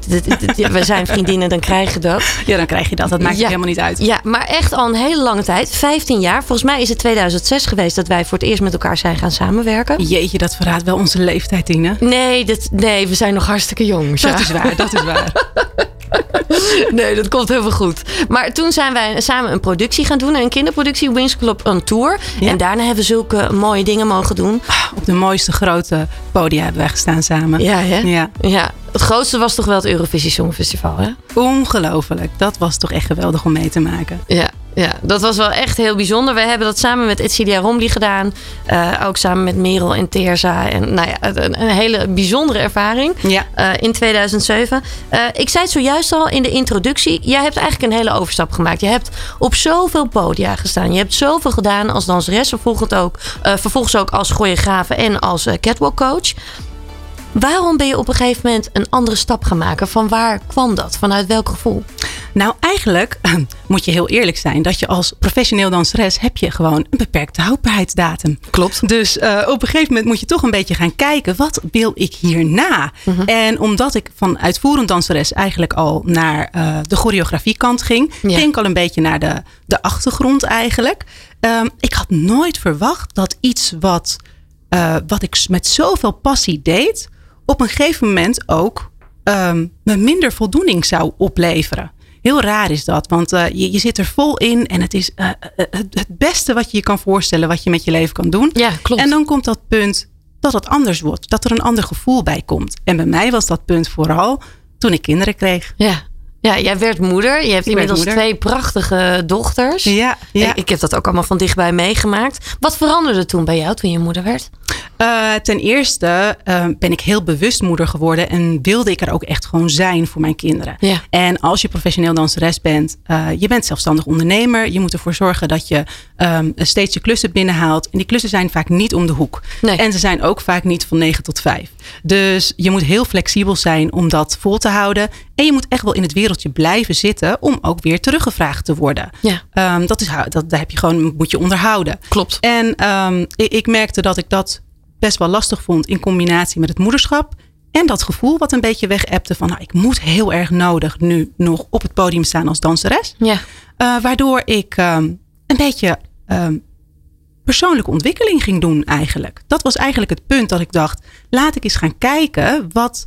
we zijn vriendinnen, dan krijg je dat. Ja, dan krijg je dat. Dat maakt Ja. helemaal niet uit. Ja, maar echt al een hele lange tijd. 15 jaar. Volgens mij is het 2006 geweest dat wij voor het eerst met elkaar zijn gaan samenwerken. Jeetje, dat verraadt wel onze leeftijd, Tine. Nee, dat, nee, we zijn nog hartstikke jong. Dat is waar, dat is waar. Nee, dat komt helemaal goed. Maar toen zijn wij samen een productie gaan doen. Een kinderproductie, Wings Club on Tour. Ja. En daarna hebben we zulke mooie dingen mogen doen. Op de mooiste grote podia hebben wij gestaan samen. Ja, hè? Ja, Ja, het grootste was toch wel het Eurovisie Songfestival, hè? ongelooflijk. Dat was toch echt geweldig om mee te maken. Ja, ja, dat was wel echt heel bijzonder. We hebben dat samen met Etcilia Romli gedaan. Eh, ook samen met Merel en Teerza. En nou ja, een, een hele bijzondere ervaring. Ja. eh, in 2007. Eh, ik zei het zojuist al in de introductie. Jij hebt eigenlijk een hele overstap gemaakt. Je hebt op zoveel podia gestaan. Je hebt zoveel gedaan als danseres. Vervolgens ook, vervolgens ook als choreografe en als catwalk coach. Waarom ben je op een gegeven moment een andere stap gaan maken? Van waar kwam dat? Vanuit welk gevoel? Nou, eigenlijk moet je heel eerlijk zijn dat je als professioneel danseres heb je gewoon een beperkte houdbaarheidsdatum. Klopt. Dus eh, op een gegeven moment moet je toch een beetje gaan kijken, wat wil ik hierna? Mhm. En omdat ik van uitvoerend danseres eigenlijk al naar eh, de choreografiekant ging, Ja. ging ik al een beetje naar de, de achtergrond eigenlijk. Ehm, ik had nooit verwacht dat iets wat, eh, wat ik met zoveel passie deed, op een gegeven moment ook me minder voldoening zou opleveren. Heel raar is dat, want eh, je, je zit er vol in en het is eh, eh, het, het beste wat je je kan voorstellen, wat je met je leven kan doen. Ja, klopt. En dan komt dat punt dat het anders wordt, dat er een ander gevoel bij komt. En bij mij was dat punt vooral toen ik kinderen kreeg. Ja. Ja, jij werd moeder. Je hebt inmiddels twee prachtige dochters. Ja, ja. Ik, ik heb dat ook allemaal van dichtbij meegemaakt. Wat veranderde toen bij jou toen je moeder werd? Eh, ten eerste eh, ben ik heel bewust moeder geworden en wilde ik er ook echt gewoon zijn voor mijn kinderen. Ja. En als je professioneel danseres bent, uh, je bent zelfstandig ondernemer. Je moet ervoor zorgen dat je um, steeds je klussen binnenhaalt. En die klussen zijn vaak niet om de hoek. Nee. En ze zijn ook vaak niet van 9 tot 5. Dus je moet heel flexibel zijn om dat vol te houden. En je moet echt wel in het wereldje blijven zitten om ook weer teruggevraagd te worden. Ja. Um, dat is, dat, dat heb je gewoon, moet je onderhouden. Klopt. En um, ik, ik merkte dat ik dat best wel lastig vond in combinatie met het moederschap. En dat gevoel wat een beetje wegepte van, nou, ik moet heel erg nodig nu nog op het podium staan als danseres. Ja. Uh, waardoor ik um, een beetje um, persoonlijke ontwikkeling ging doen eigenlijk. Dat was eigenlijk het punt dat ik dacht, laat ik eens gaan kijken wat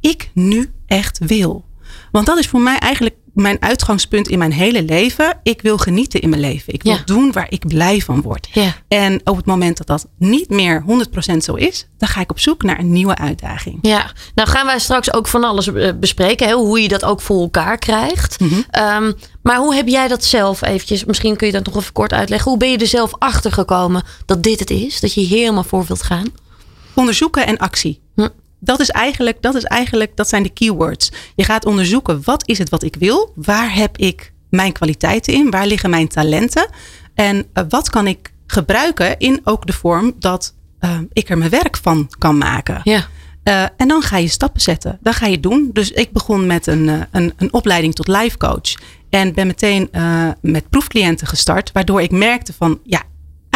ik nu echt wil. Want dat is voor mij eigenlijk mijn uitgangspunt in mijn hele leven. Ik wil genieten in mijn leven. Ik wil Ja. doen waar ik blij van word. Ja. En op het moment dat dat niet meer 100% zo is, dan ga ik op zoek naar een nieuwe uitdaging. Ja, nou gaan wij straks ook van alles eh, bespreken. Hè? Hoe je dat ook voor elkaar krijgt. Ehm, maar hoe heb jij dat zelf eventjes? Misschien kun je dat nog even kort uitleggen. Hoe ben je er zelf achter gekomen dat dit het is? Dat je hier helemaal voor wilt gaan? Onderzoeken en actie. Hm. Dat is eigenlijk, dat is eigenlijk, dat zijn de keywords. Je gaat onderzoeken wat is het wat ik wil? Waar heb ik mijn kwaliteiten in? Waar liggen mijn talenten? En eh, wat kan ik gebruiken in ook de vorm dat eh, ik er mijn werk van kan maken? Ja. Uh, en dan ga je stappen zetten. Dan ga je doen. Dus ik begon met een, uh, een, een opleiding tot life coach. En ben meteen uh, met proefcliënten gestart. Waardoor ik merkte van ja,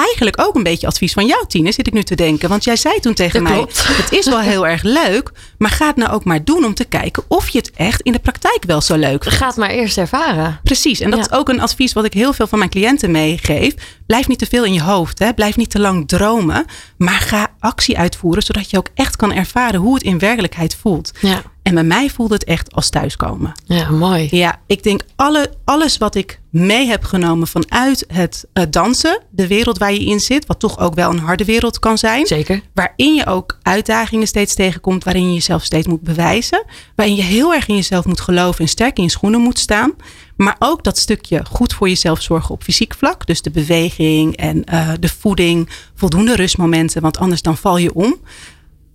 eigenlijk ook een beetje advies van jou, Tine, zit ik nu te denken. Want jij zei toen tegen Dat mij: klopt. Het is wel heel erg leuk, maar ga het nou ook maar doen om te kijken of je het echt in de praktijk wel zo leuk vindt. Ga het maar eerst ervaren. Precies, en dat Ja. is ook een advies wat ik heel veel van mijn cliënten meegeef. Blijf niet te veel in je hoofd, hè? blijf niet te lang dromen, maar ga actie uitvoeren zodat je ook echt kan ervaren hoe het in werkelijkheid voelt. Ja, En bij mij voelde het echt als thuiskomen. ja mooi. Ja, ik denk alle, alles wat ik mee heb genomen vanuit het dansen, de wereld waar je in zit, wat toch ook wel een harde wereld kan zijn. Zeker. Waarin je ook uitdagingen steeds tegenkomt, waarin je jezelf steeds moet bewijzen. Waarin je heel erg in jezelf moet geloven en sterk in je schoenen moet staan. Maar ook dat stukje goed voor jezelf zorgen op fysiek vlak. Dus de beweging en eh, de voeding, voldoende rustmomenten, want anders dan val je om.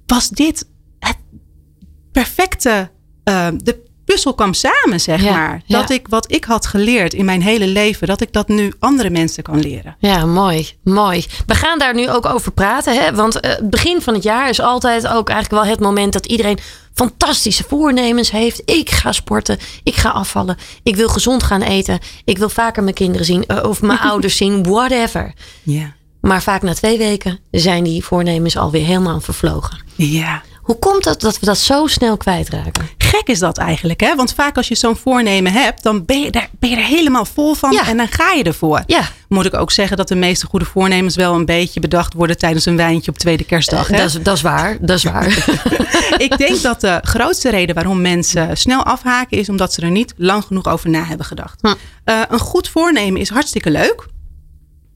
Was dit perfecte, eh, de puzzel kwam samen, zeg Ja, maar. ja. Dat ik wat ik had geleerd in mijn hele leven, dat ik dat nu andere mensen kan leren. Ja, mooi. Mooi. We gaan daar nu ook over praten. Hè? Want eh, het begin van het jaar is altijd ook eigenlijk wel het moment dat iedereen fantastische voornemens heeft. Ik ga sporten. Ik ga afvallen. Ik wil gezond gaan eten. Ik wil vaker mijn kinderen zien. eh, Of mijn ouders zien. Whatever. Ja. Maar vaak na twee weken zijn die voornemens alweer helemaal vervlogen. Ja. Hoe komt het dat we dat zo snel kwijtraken? Gek is dat eigenlijk, hè? Want vaak als je zo'n voornemen hebt, dan ben je, er, ben je er helemaal vol van Ja. en dan ga je ervoor. Ja, Moet ik ook zeggen dat de meeste goede voornemens wel een beetje bedacht worden tijdens een wijntje op tweede kerstdag. Hè? dat is, dat is waar. Dat is waar. ik denk dat de grootste reden waarom mensen snel afhaken is omdat ze er niet lang genoeg over na hebben gedacht. Hm. Eh, een goed voornemen is hartstikke leuk,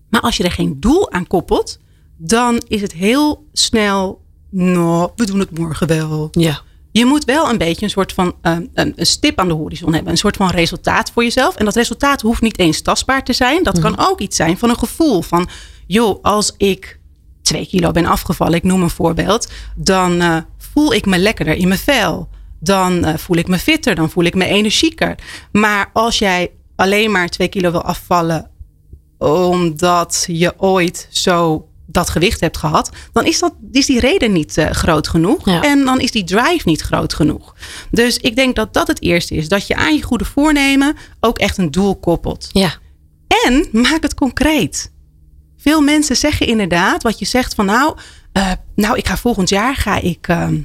maar als je er geen doel aan koppelt, dan is het heel snel, nou, we doen het morgen wel. Ja. Je moet wel een beetje een soort van eh, een, een stip aan de horizon hebben. Een soort van resultaat voor jezelf. En dat resultaat hoeft niet eens tastbaar te zijn. Dat kan ook iets zijn van een gevoel van... joh, als ik twee kilo ben afgevallen, ik noem een voorbeeld... dan eh, voel ik me lekkerder in mijn vel. Dan eh, voel ik me fitter, dan voel ik me energieker. Maar als jij alleen maar twee kilo wil afvallen... omdat je ooit zo dat gewicht hebt gehad, dan is, dat, is die reden niet eh, groot genoeg. Ja. En dan is die drive niet groot genoeg. Dus ik denk dat dat het eerste is. Dat je aan je goede voornemen ook echt een doel koppelt. Ja. En maak het concreet. Veel mensen zeggen inderdaad wat je zegt van nou, eh, nou ik ga volgend jaar ga ik ehm,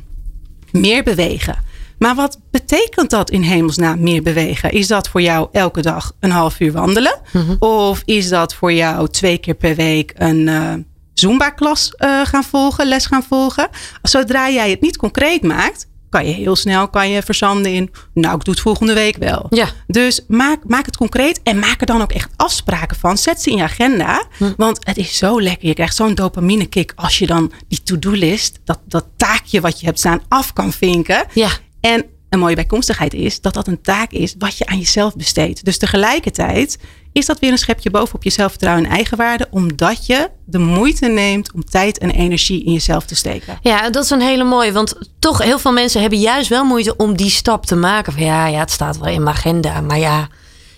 meer bewegen. Maar wat betekent dat in hemelsnaam meer bewegen? Is dat voor jou elke dag een half uur wandelen? Of is dat voor jou twee keer per week een eh Zumba-klas eh, gaan volgen, les gaan volgen? Zodra jij het niet concreet maakt, kan je heel snel kan je verzanden in. Nou, ik doe het volgende week wel. Ja. Dus maak, maak het concreet en maak er dan ook echt afspraken van. Zet ze in je agenda. Want het is zo lekker. Je krijgt zo'n dopamine kick als je dan die to-do-list, dat, dat taakje wat je hebt staan, af kan vinken. Ja. En een mooie bijkomstigheid is dat dat een taak is wat je aan jezelf besteedt. Dus tegelijkertijd is dat weer een schepje bovenop je zelfvertrouwen en eigenwaarde, omdat je de moeite neemt om tijd en energie in jezelf te steken. Ja, dat is een hele mooie. Want toch, heel veel mensen hebben juist wel moeite om die stap te maken. Van ja, ja het staat wel in mijn agenda. Maar ja,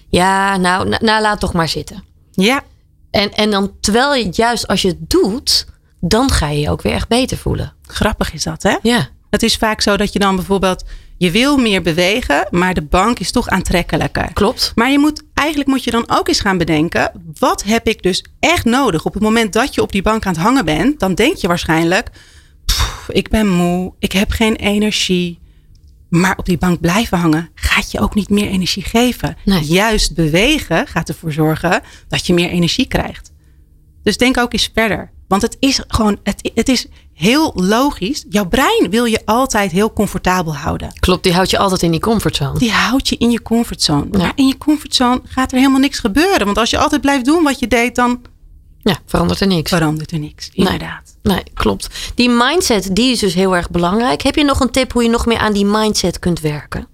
ja nou, nou, nou, laat toch maar zitten. Ja, En, en dan, terwijl je juist als je het doet, dan ga je je ook weer echt beter voelen. grappig is dat, hè? Ja. Het is vaak zo dat je dan bijvoorbeeld, je wil meer bewegen, maar de bank is toch aantrekkelijker. Klopt. Maar je moet, eigenlijk moet je dan ook eens gaan bedenken, wat heb ik dus echt nodig? Op het moment dat je op die bank aan het hangen bent, dan denk je waarschijnlijk, "Pff, "Oef, ik ben moe, ik heb geen energie. Maar op die bank blijven hangen gaat je ook niet meer energie geven. Nee. Juist bewegen gaat ervoor zorgen dat je meer energie krijgt. Dus denk ook eens verder. Want het is gewoon, het, het is heel logisch. Jouw brein wil je altijd heel comfortabel houden. Klopt, die houdt je altijd in die comfortzone. Die houdt je in je comfortzone. Ja. Maar in je comfortzone gaat er helemaal niks gebeuren. Want als je altijd blijft doen wat je deed, dan Ja, verandert er niks. verandert er niks. Inderdaad. Nee, klopt. Die mindset, die is dus heel erg belangrijk. Heb je nog een tip hoe je nog meer aan die mindset kunt werken?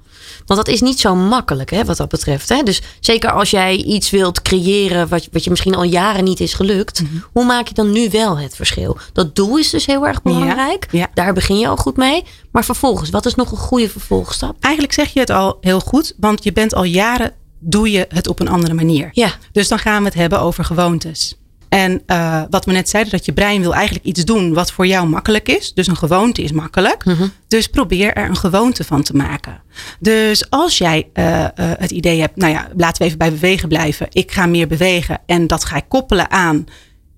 Want dat is niet zo makkelijk, hè, wat dat betreft. Hè? Dus zeker als jij iets wilt creëren wat, wat je misschien al jaren niet is gelukt. Mhm. Hoe maak je dan nu wel het verschil? Dat doel is dus heel erg belangrijk. ja. Daar begin je al goed mee. Maar vervolgens, wat is nog een goede vervolgstap? Eigenlijk zeg je het al heel goed. Want je bent al jaren, doe je het op een andere manier. Ja, Dus dan gaan we het hebben over gewoontes. En eh, wat we net zeiden, dat je brein wil eigenlijk iets doen wat voor jou makkelijk is. Dus een gewoonte is makkelijk. Dus probeer er een gewoonte van te maken. Dus als jij eh, eh, het idee hebt, nou ja, laten we even bij bewegen blijven. Ik ga meer bewegen en dat ga ik koppelen aan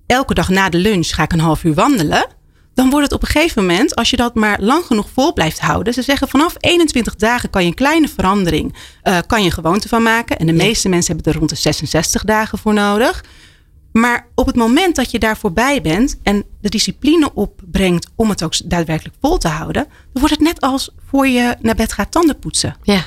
elke dag na de lunch ga ik een half uur wandelen. Dan wordt het op een gegeven moment, als je dat maar lang genoeg vol blijft houden. Ze zeggen vanaf 21 dagen kan je een kleine verandering, kan je een gewoonte van maken. En de meeste mensen hebben er rond de 66 dagen voor nodig. Maar op het moment dat je daar voorbij bent en de discipline opbrengt om het ook daadwerkelijk vol te houden, dan wordt het net als voor je naar bed gaat tanden poetsen. ja.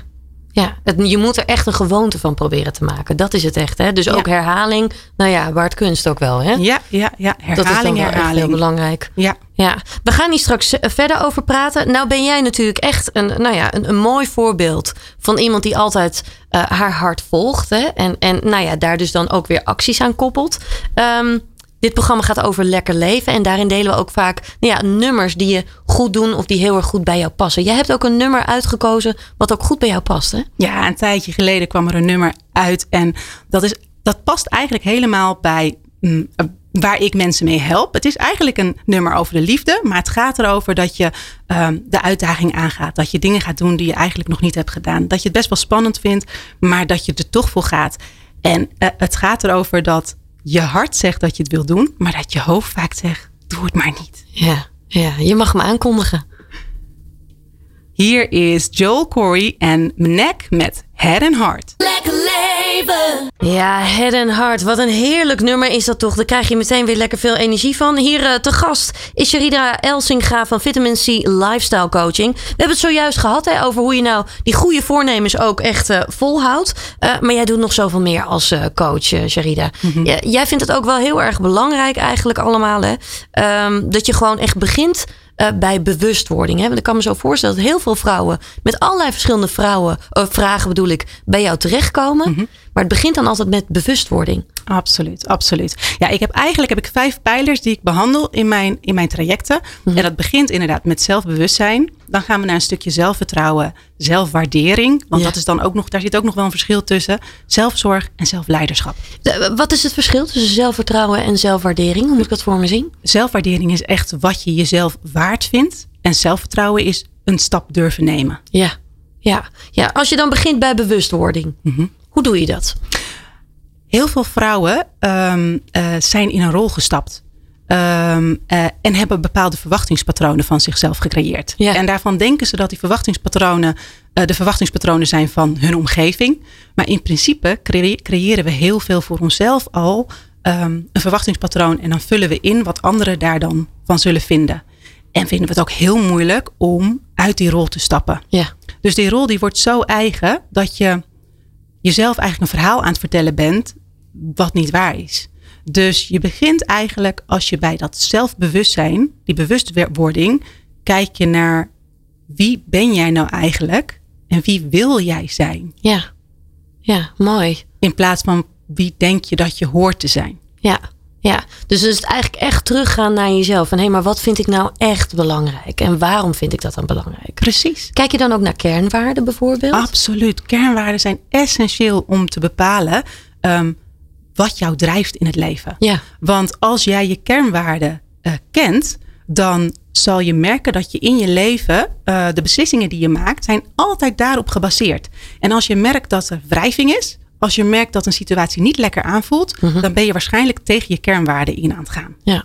Ja, het, je moet er echt een gewoonte van proberen te maken. Dat is het echt. Hè? Dus ook Ja. herhaling. Nou ja, waard kunst ook wel. Hè? Ja, ja, ja. dat is dan Herhaling, wel echt heel belangrijk. Ja. Ja, we gaan hier straks eh, verder over praten. Nou ben jij natuurlijk echt een, nou ja, een, een mooi voorbeeld van iemand die altijd eh, haar hart volgt. Hè? En, en nou ja, daar dus dan ook weer acties aan koppelt. Ehm, dit programma gaat over lekker leven. En daarin delen we ook vaak nou ja, nummers die je goed doen of die heel erg goed bij jou passen. Jij hebt ook een nummer uitgekozen wat ook goed bij jou past. Hè? Ja, een tijdje geleden kwam er een nummer uit. En dat, is, dat past eigenlijk helemaal bij mm, eh, waar ik mensen mee help. Het is eigenlijk een nummer over de liefde. Maar het gaat erover dat je ehm, de uitdaging aangaat. Dat je dingen gaat doen die je eigenlijk nog niet hebt gedaan. Dat je het best wel spannend vindt, maar dat je er toch voor gaat. En eh, het gaat erover dat je hart zegt dat je het wil doen. Maar dat je hoofd vaak zegt, doe het maar niet. Ja, ja, je mag hem aankondigen. Hier is Joel Corey en Mnek met Head and Heart. Lekker leven. Ja, Head and Heart. Wat een heerlijk nummer is dat toch. Daar krijg je meteen weer lekker veel energie van. Hier eh, te gast is Sherida Elsinga van Vitamin C Lifestyle Coaching. We hebben het zojuist gehad hè, over hoe je nou die goede voornemens ook echt eh, volhoudt. Eh, maar jij doet nog zoveel meer als eh, coach, Sherida. Ja, jij vindt het ook wel heel erg belangrijk eigenlijk allemaal. Hè? Ehm, dat je gewoon echt begint eh, bij bewustwording. Hè? Want ik kan me zo voorstellen dat heel veel vrouwen met allerlei verschillende vrouwen, eh, vragen bedoel ik, bij jou terechtkomen. Maar het begint dan altijd met bewustwording. Absoluut, absoluut. Ja, ik heb eigenlijk heb ik vijf pijlers die ik behandel in mijn, in mijn trajecten. En dat begint inderdaad met zelfbewustzijn. Dan gaan we naar een stukje zelfvertrouwen, zelfwaardering. Want Ja. dat is dan ook nog, daar zit ook nog wel een verschil tussen. Zelfzorg en zelfleiderschap. De- wat is het verschil tussen zelfvertrouwen en zelfwaardering? Hoe moet ik dat voor me zien? Zelfwaardering is echt wat je jezelf waard vindt. En zelfvertrouwen is een stap durven nemen. Ja, ja, ja. Als je dan begint bij bewustwording, hoe doe je dat? Heel veel vrouwen ehm, eh, zijn in een rol gestapt. Ehm, eh, en hebben bepaalde verwachtingspatronen van zichzelf gecreëerd. Ja. En daarvan denken ze dat die verwachtingspatronen eh, de verwachtingspatronen zijn van hun omgeving. Maar in principe creëren we heel veel voor onszelf al ehm, een verwachtingspatroon. En dan vullen we in wat anderen daar dan van zullen vinden. En vinden we het ook heel moeilijk om uit die rol te stappen. Ja, Dus die rol die wordt zo eigen dat je jezelf eigenlijk een verhaal aan het vertellen bent wat niet waar is. Dus je begint eigenlijk als je bij dat zelfbewustzijn, die bewustwording, kijk je naar wie ben jij nou eigenlijk en wie wil jij zijn? ja, ja, mooi. In plaats van wie denk je dat je hoort te zijn. Ja, ja. Dus het is eigenlijk echt teruggaan naar jezelf. En hé, maar wat vind ik nou echt belangrijk? En waarom vind ik dat dan belangrijk? Precies. Kijk je dan ook naar kernwaarden bijvoorbeeld? Absoluut. Kernwaarden zijn essentieel om te bepalen ehm, wat jou drijft in het leven. Ja, Want als jij je kernwaarden eh, kent, dan zal je merken dat je in je leven eh, de beslissingen die je maakt, zijn altijd daarop gebaseerd. En als je merkt dat er wrijving is, als je merkt dat een situatie niet lekker aanvoelt, dan ben je waarschijnlijk tegen je kernwaarden in aan het gaan. ja,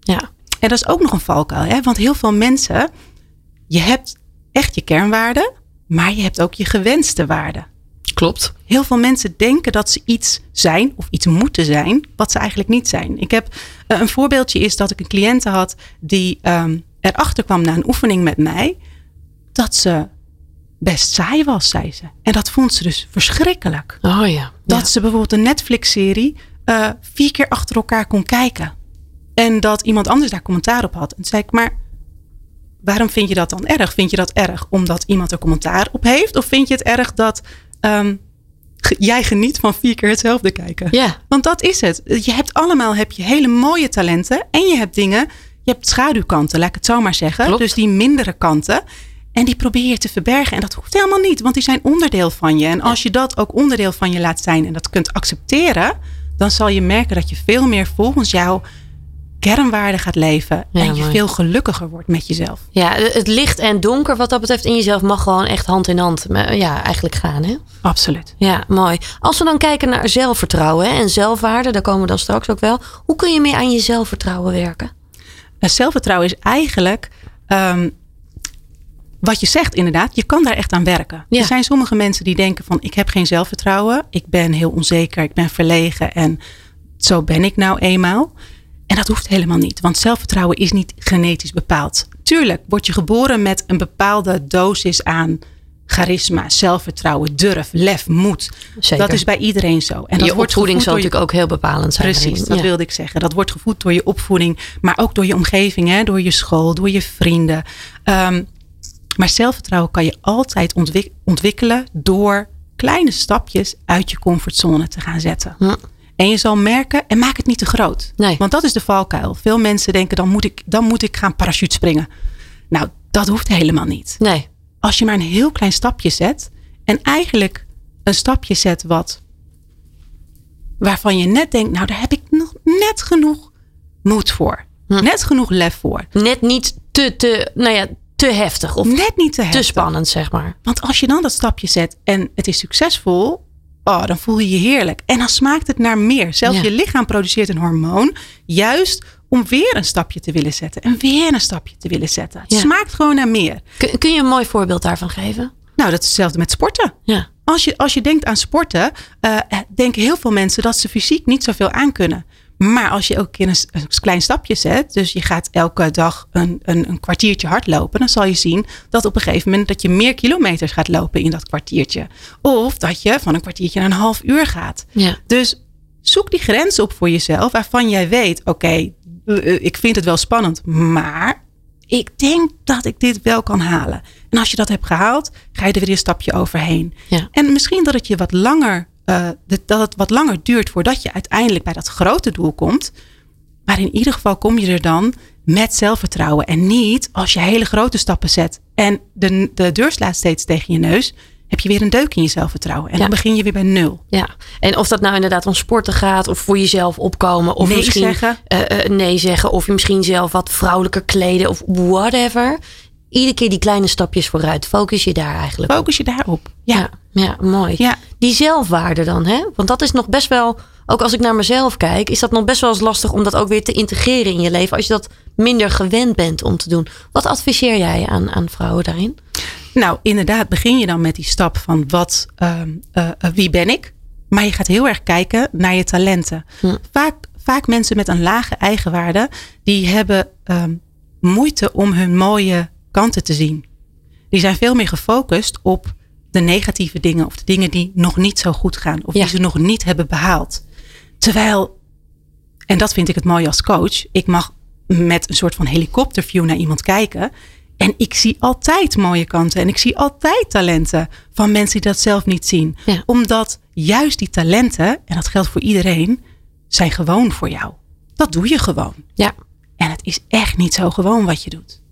ja. En dat is ook nog een valkuil, hè? want heel veel mensen, je hebt echt je kernwaarden, maar je hebt ook je gewenste waarden. Klopt. Heel veel mensen denken dat ze iets zijn of iets moeten zijn, wat ze eigenlijk niet zijn. Ik heb eh, een voorbeeldje is dat ik een cliënte had die ehm, erachter kwam na een oefening met mij dat ze best saai was, zei ze. En dat vond ze dus verschrikkelijk. Oh ja. Dat ze bijvoorbeeld een Netflix-serie eh, vier keer achter elkaar kon kijken. En dat iemand anders daar commentaar op had. En toen zei ik, maar waarom vind je dat dan erg? Vind je dat erg omdat iemand er commentaar op heeft? Of vind je het erg dat ehm, jij geniet van vier keer hetzelfde kijken? Ja. Want dat is het. Je hebt allemaal heb je hele mooie talenten. En je hebt dingen, je hebt schaduwkanten, laat ik het zo maar zeggen. Klopt. Dus die mindere kanten. En die probeer je te verbergen. En dat hoeft helemaal niet, want die zijn onderdeel van je. En als je dat ook onderdeel van je laat zijn en dat kunt accepteren, dan zal je merken dat je veel meer volgens jouw kernwaarden gaat leven. Ja, en je mooi. veel gelukkiger wordt met jezelf. Ja, het licht en donker wat dat betreft in jezelf mag gewoon echt hand in hand eh, ja, eigenlijk gaan. Hè? Absoluut. Ja, mooi. Als we dan kijken naar zelfvertrouwen hè, en zelfwaarde, daar komen we dan straks ook wel. Hoe kun je meer aan je zelfvertrouwen werken? En zelfvertrouwen is eigenlijk ehm, wat je zegt inderdaad. Je kan daar echt aan werken. Ja. Er zijn sommige mensen die denken van ik heb geen zelfvertrouwen. Ik ben heel onzeker. Ik ben verlegen. En zo ben ik nou eenmaal. En dat hoeft helemaal niet. Want zelfvertrouwen is niet genetisch bepaald. Tuurlijk word je geboren met een bepaalde dosis aan charisma, zelfvertrouwen, durf, lef, moed. Zeker. Dat is bij iedereen zo. En dat je wordt opvoeding zal je- natuurlijk ook heel bepalend zijn. Precies, dat Ja. wilde ik zeggen. Dat wordt gevoed door je opvoeding, maar ook door je omgeving, hè? door je school, door je vrienden. Ehm, maar zelfvertrouwen kan je altijd ontwik- ontwikkelen door kleine stapjes uit je comfortzone te gaan zetten. Ja. En je zal merken, en maak het niet te groot. Nee. Want dat is de valkuil. Veel mensen denken, dan moet ik, dan moet ik gaan parachute springen. Nou, dat hoeft helemaal niet Nee, als je maar een heel klein stapje zet en eigenlijk een stapje zet wat waarvan je net denkt, nou daar heb ik nog net genoeg moed voor. Hm. Net genoeg lef voor. net niet te, te, nou ja, te heftig of Net niet te te heftig. spannend, zeg maar. Want als je dan dat stapje zet en het is succesvol, oh, dan voel je je heerlijk. En dan smaakt het naar meer. Zelfs Ja. je lichaam produceert een hormoon juist om weer een stapje te willen zetten. En weer een stapje te willen zetten. Het Ja. smaakt gewoon naar meer. Kun, kun je een mooi voorbeeld daarvan geven? Nou, dat is hetzelfde met sporten. Ja. Als je, als je denkt aan sporten, eh, denken heel veel mensen dat ze fysiek niet zoveel aan kunnen. Maar als je elke keer een, klein stapje zet, dus je gaat elke dag een, een, een kwartiertje hardlopen, dan zal je zien dat op een gegeven moment dat je meer kilometers gaat lopen in dat kwartiertje. Of dat je van een kwartiertje naar een half uur gaat. Ja. Dus zoek die grens op voor jezelf waarvan jij weet, oké, eh, eh, ik vind het wel spannend, maar ik denk dat ik dit wel kan halen. En als je dat hebt gehaald, ga je er weer een stapje overheen. Ja. En misschien dat het je wat langer, eh, dat het wat langer duurt voordat je uiteindelijk bij dat grote doel komt. Maar in ieder geval kom je er dan met zelfvertrouwen. En niet als je hele grote stappen zet en de, de deur slaat steeds tegen je neus. Heb je weer een deuk in je zelfvertrouwen. En Ja. dan begin je weer bij nul. Ja, en of dat nou inderdaad om sporten gaat of voor jezelf opkomen of Nee misschien zeggen. eh, eh, nee zeggen of je misschien zelf wat vrouwelijker kleden of whatever. Iedere keer die kleine stapjes vooruit. Focus je daar eigenlijk op. Focus je daarop. Ja. Ja, ja, mooi. Ja. Die zelfwaarde dan, hè? Want dat is nog best wel, ook als ik naar mezelf kijk, is dat nog best wel eens lastig om dat ook weer te integreren in je leven. Als je dat minder gewend bent om te doen. Wat adviseer jij aan, aan vrouwen daarin? Nou, inderdaad, begin je dan met die stap van wat, eh, wie ben ik? Maar je gaat heel erg kijken naar je talenten. Hm. Vaak, vaak mensen met een lage eigenwaarde, die hebben ehm, moeite om hun mooie kanten te zien. Die zijn veel meer gefocust op de negatieve dingen of de dingen die nog niet zo goed gaan of Ja. die ze nog niet hebben behaald. Terwijl, en dat vind ik het mooie als coach, ik mag met een soort van helikopterview naar iemand kijken. En ik zie altijd mooie kanten en ik zie altijd talenten van mensen die dat zelf niet zien. Ja. Omdat juist die talenten, en dat geldt voor iedereen, zijn gewoon voor jou. Dat doe je gewoon. Ja, En het is echt niet zo gewoon wat je doet.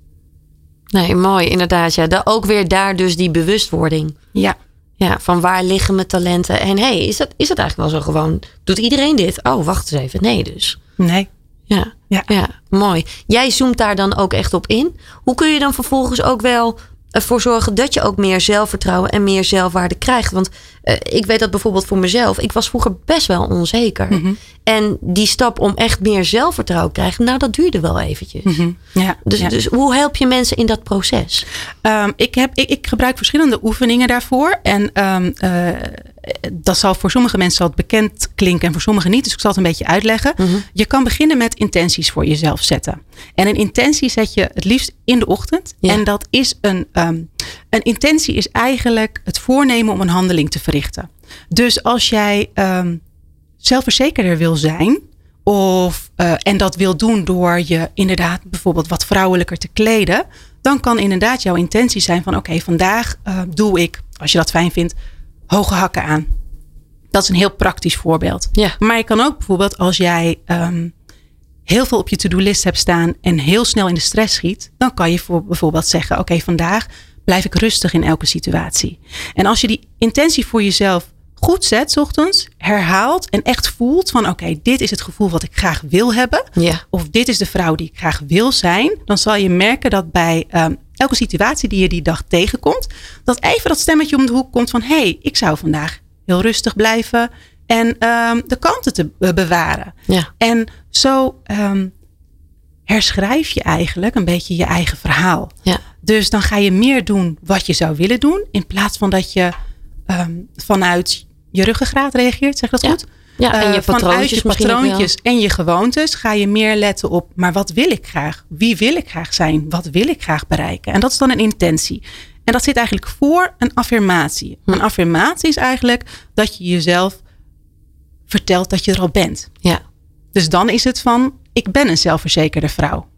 Nee, mooi, inderdaad. Ja. Ook weer daar dus die bewustwording. Ja, Ja, van waar liggen mijn talenten? En hey, is dat, is dat eigenlijk wel zo gewoon? Doet iedereen dit? Oh, wacht eens even. Nee, dus. nee. Ja, Ja. ja, mooi. Jij zoomt daar dan ook echt op in. Hoe kun je dan vervolgens ook wel ervoor zorgen dat je ook meer zelfvertrouwen en meer zelfwaarde krijgt. Want eh, ik weet dat bijvoorbeeld voor mezelf. Ik was vroeger best wel onzeker. Mhm. En die stap om echt meer zelfvertrouwen te krijgen, nou dat duurde wel eventjes. Ja, Dus, ja. dus hoe help je mensen in dat proces? Ehm, ik, heb, ik, ik gebruik verschillende oefeningen daarvoor. En ehm, eh, dat zal voor sommige mensen zal het bekend klinken en voor sommigen niet. Dus ik zal het een beetje uitleggen. Mhm. Je kan beginnen met intenties voor jezelf zetten. En een intentie zet je het liefst in de ochtend. Ja. En dat is een, ehm, een intentie is eigenlijk het voornemen om een handeling te verrichten. Dus als jij ehm, zelfverzekerder wil zijn. Of, eh, en dat wil doen door je inderdaad bijvoorbeeld wat vrouwelijker te kleden. Dan kan inderdaad jouw intentie zijn van oké, vandaag eh, doe ik, als je dat fijn vindt, hoge hakken aan. Dat is een heel praktisch voorbeeld. Ja. Maar je kan ook bijvoorbeeld als jij ehm, heel veel op je to-do-list hebt staan en heel snel in de stress schiet, dan kan je voor bijvoorbeeld zeggen: Oké, vandaag blijf ik rustig in elke situatie. En als je die intentie voor jezelf goed zet, 's ochtends, herhaalt en echt voelt van: Oké, dit is het gevoel wat ik graag wil hebben, Ja. of dit is de vrouw die ik graag wil zijn, dan zal je merken dat bij ehm, elke situatie die je die dag tegenkomt, dat even dat stemmetje om de hoek komt van: Hé, hey, ik zou vandaag heel rustig blijven en ehm, de kanten te be- bewaren. Ja. En zo ehm, herschrijf je eigenlijk een beetje je eigen verhaal. Ja. Dus dan ga je meer doen wat je zou willen doen, in plaats van dat je ehm, vanuit je ruggengraat reageert, zeg ik dat Ja. goed? Ja, en je Eh, vanuit je patroontjes en je gewoontes ga je meer letten op, maar wat wil ik graag? Wie wil ik graag zijn? Wat wil ik graag bereiken? En dat is dan een intentie. En dat zit eigenlijk voor een affirmatie. Hm. Een affirmatie is eigenlijk dat je jezelf vertelt dat je er al bent. Ja. Dus dan is het van, ik ben een zelfverzekerde vrouw.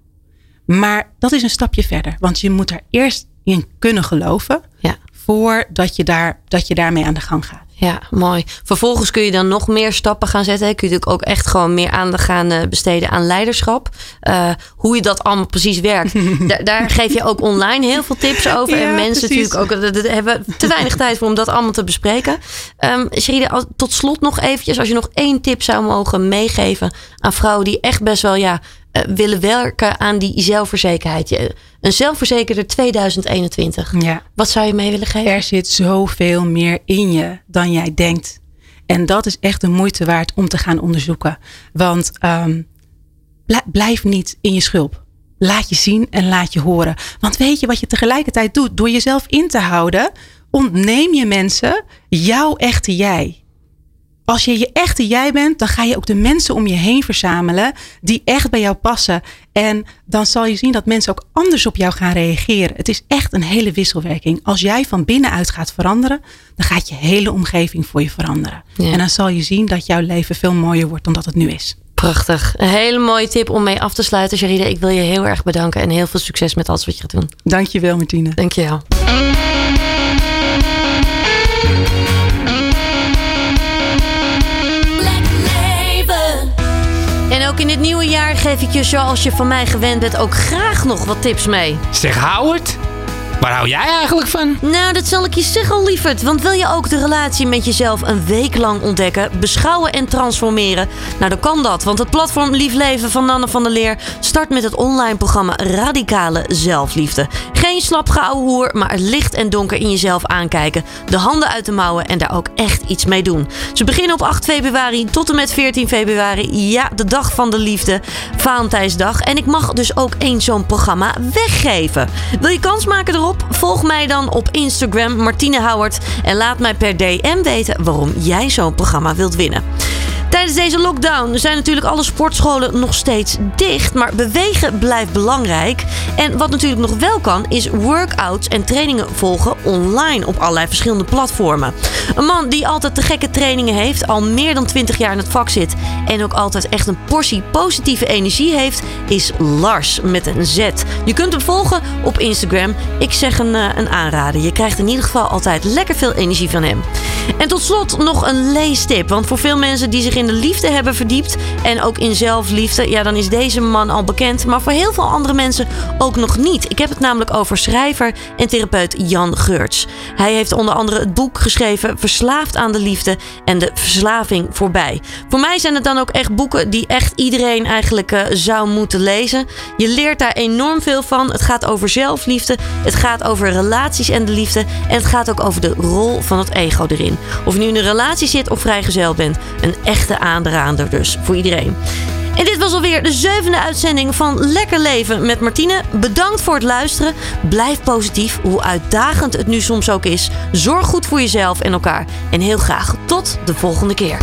Maar dat is een stapje verder. Want je moet er eerst in kunnen geloven. Ja. Voordat je, daar, dat je daarmee aan de gang gaat. Ja, mooi. Vervolgens kun je dan nog meer stappen gaan zetten. Kun je natuurlijk ook echt gewoon meer aandacht gaan eh, besteden aan leiderschap. Eh, hoe je dat allemaal precies werkt. Da- daar geef je ook online heel veel tips over. Ja, en mensen precies. natuurlijk ook. Daar hebben te weinig tijd voor om dat allemaal te bespreken. Um, Sherida, tot slot nog eventjes. Als je nog één tip zou mogen meegeven aan vrouwen die echt best wel ja, eh, willen werken aan die zelfverzekerheid. Je- Een zelfverzekerde 2021. Ja. Wat zou je mee willen geven? Er zit zoveel meer in je dan jij denkt. En dat is echt de moeite waard om te gaan onderzoeken. Want ehm, bl- blijf niet in je schulp. Laat je zien en laat je horen. Want weet je wat je tegelijkertijd doet? Door jezelf in te houden, ontneem je mensen jouw echte jij. Als je je echte jij bent, dan ga je ook de mensen om je heen verzamelen die echt bij jou passen. En dan zal je zien dat mensen ook anders op jou gaan reageren. Het is echt een hele wisselwerking. Als jij van binnenuit gaat veranderen, dan gaat je hele omgeving voor je veranderen. Ja. En dan zal je zien dat jouw leven veel mooier wordt dan dat het nu is. Prachtig. Een hele mooie tip om mee af te sluiten, Sherida. Ik wil je heel erg bedanken en heel veel succes met alles wat je gaat doen. Dankjewel, Martine. Dankjewel. Ook in dit nieuwe jaar geef ik je, zoals je van mij gewend bent, ook graag nog wat tips mee. Zeg Howard, waar hou jij eigenlijk van? Nou, dat zal ik je zeggen, lieverd. Want wil je ook de relatie met jezelf een week lang ontdekken, beschouwen en transformeren? Nou, dan kan dat. Want het platform Lief Leven van Nanne van der Leer start met het online programma Radicale Zelfliefde. Geen slap hoer, maar het licht en donker in jezelf aankijken. De handen uit de mouwen en daar ook echt iets mee doen. Ze beginnen op 8 februari tot en met 14 februari. Ja, de dag van de liefde, Valentijnsdag. En ik mag dus ook eens zo'n programma weggeven. Wil je kans maken erop? Volg mij dan op Instagram, Martine Howard. En laat mij per DM weten waarom jij zo'n programma wilt winnen. Tijdens deze lockdown zijn natuurlijk alle sportscholen nog steeds dicht. Maar bewegen blijft belangrijk. En wat natuurlijk nog wel kan, is workouts en trainingen volgen online op allerlei verschillende platformen. Een man die altijd te gekke trainingen heeft, al meer dan 20 jaar in het vak zit. En ook altijd echt een portie positieve energie heeft, is Lars met een Z. Je kunt hem volgen op Instagram. Ik zeg een, eh, een aanrader. Je krijgt in ieder geval altijd lekker veel energie van hem. En tot slot nog een leestip. Want voor veel mensen die zich in de liefde hebben verdiept en ook in zelfliefde, ja, dan is deze man al bekend. Maar voor heel veel andere mensen ook nog niet. Ik heb het namelijk over schrijver en therapeut Jan Geurts. Hij heeft onder andere het boek geschreven Verslaafd aan de liefde en de verslaving voorbij. Voor mij zijn het dan ook echt boeken die echt iedereen eigenlijk eh, zou moeten lezen. Je leert daar enorm veel van. Het gaat over zelfliefde, het gaat over relaties en de liefde en het gaat ook over de rol van het ego erin. Of je nu in een relatie zit of vrijgezel bent, een echte aanrader dus voor iedereen. En dit was alweer de zevende uitzending van Lekker Leven met Martine. Bedankt voor het luisteren. Blijf positief, hoe uitdagend het nu soms ook is. Zorg goed voor jezelf en elkaar. En heel graag tot de volgende keer.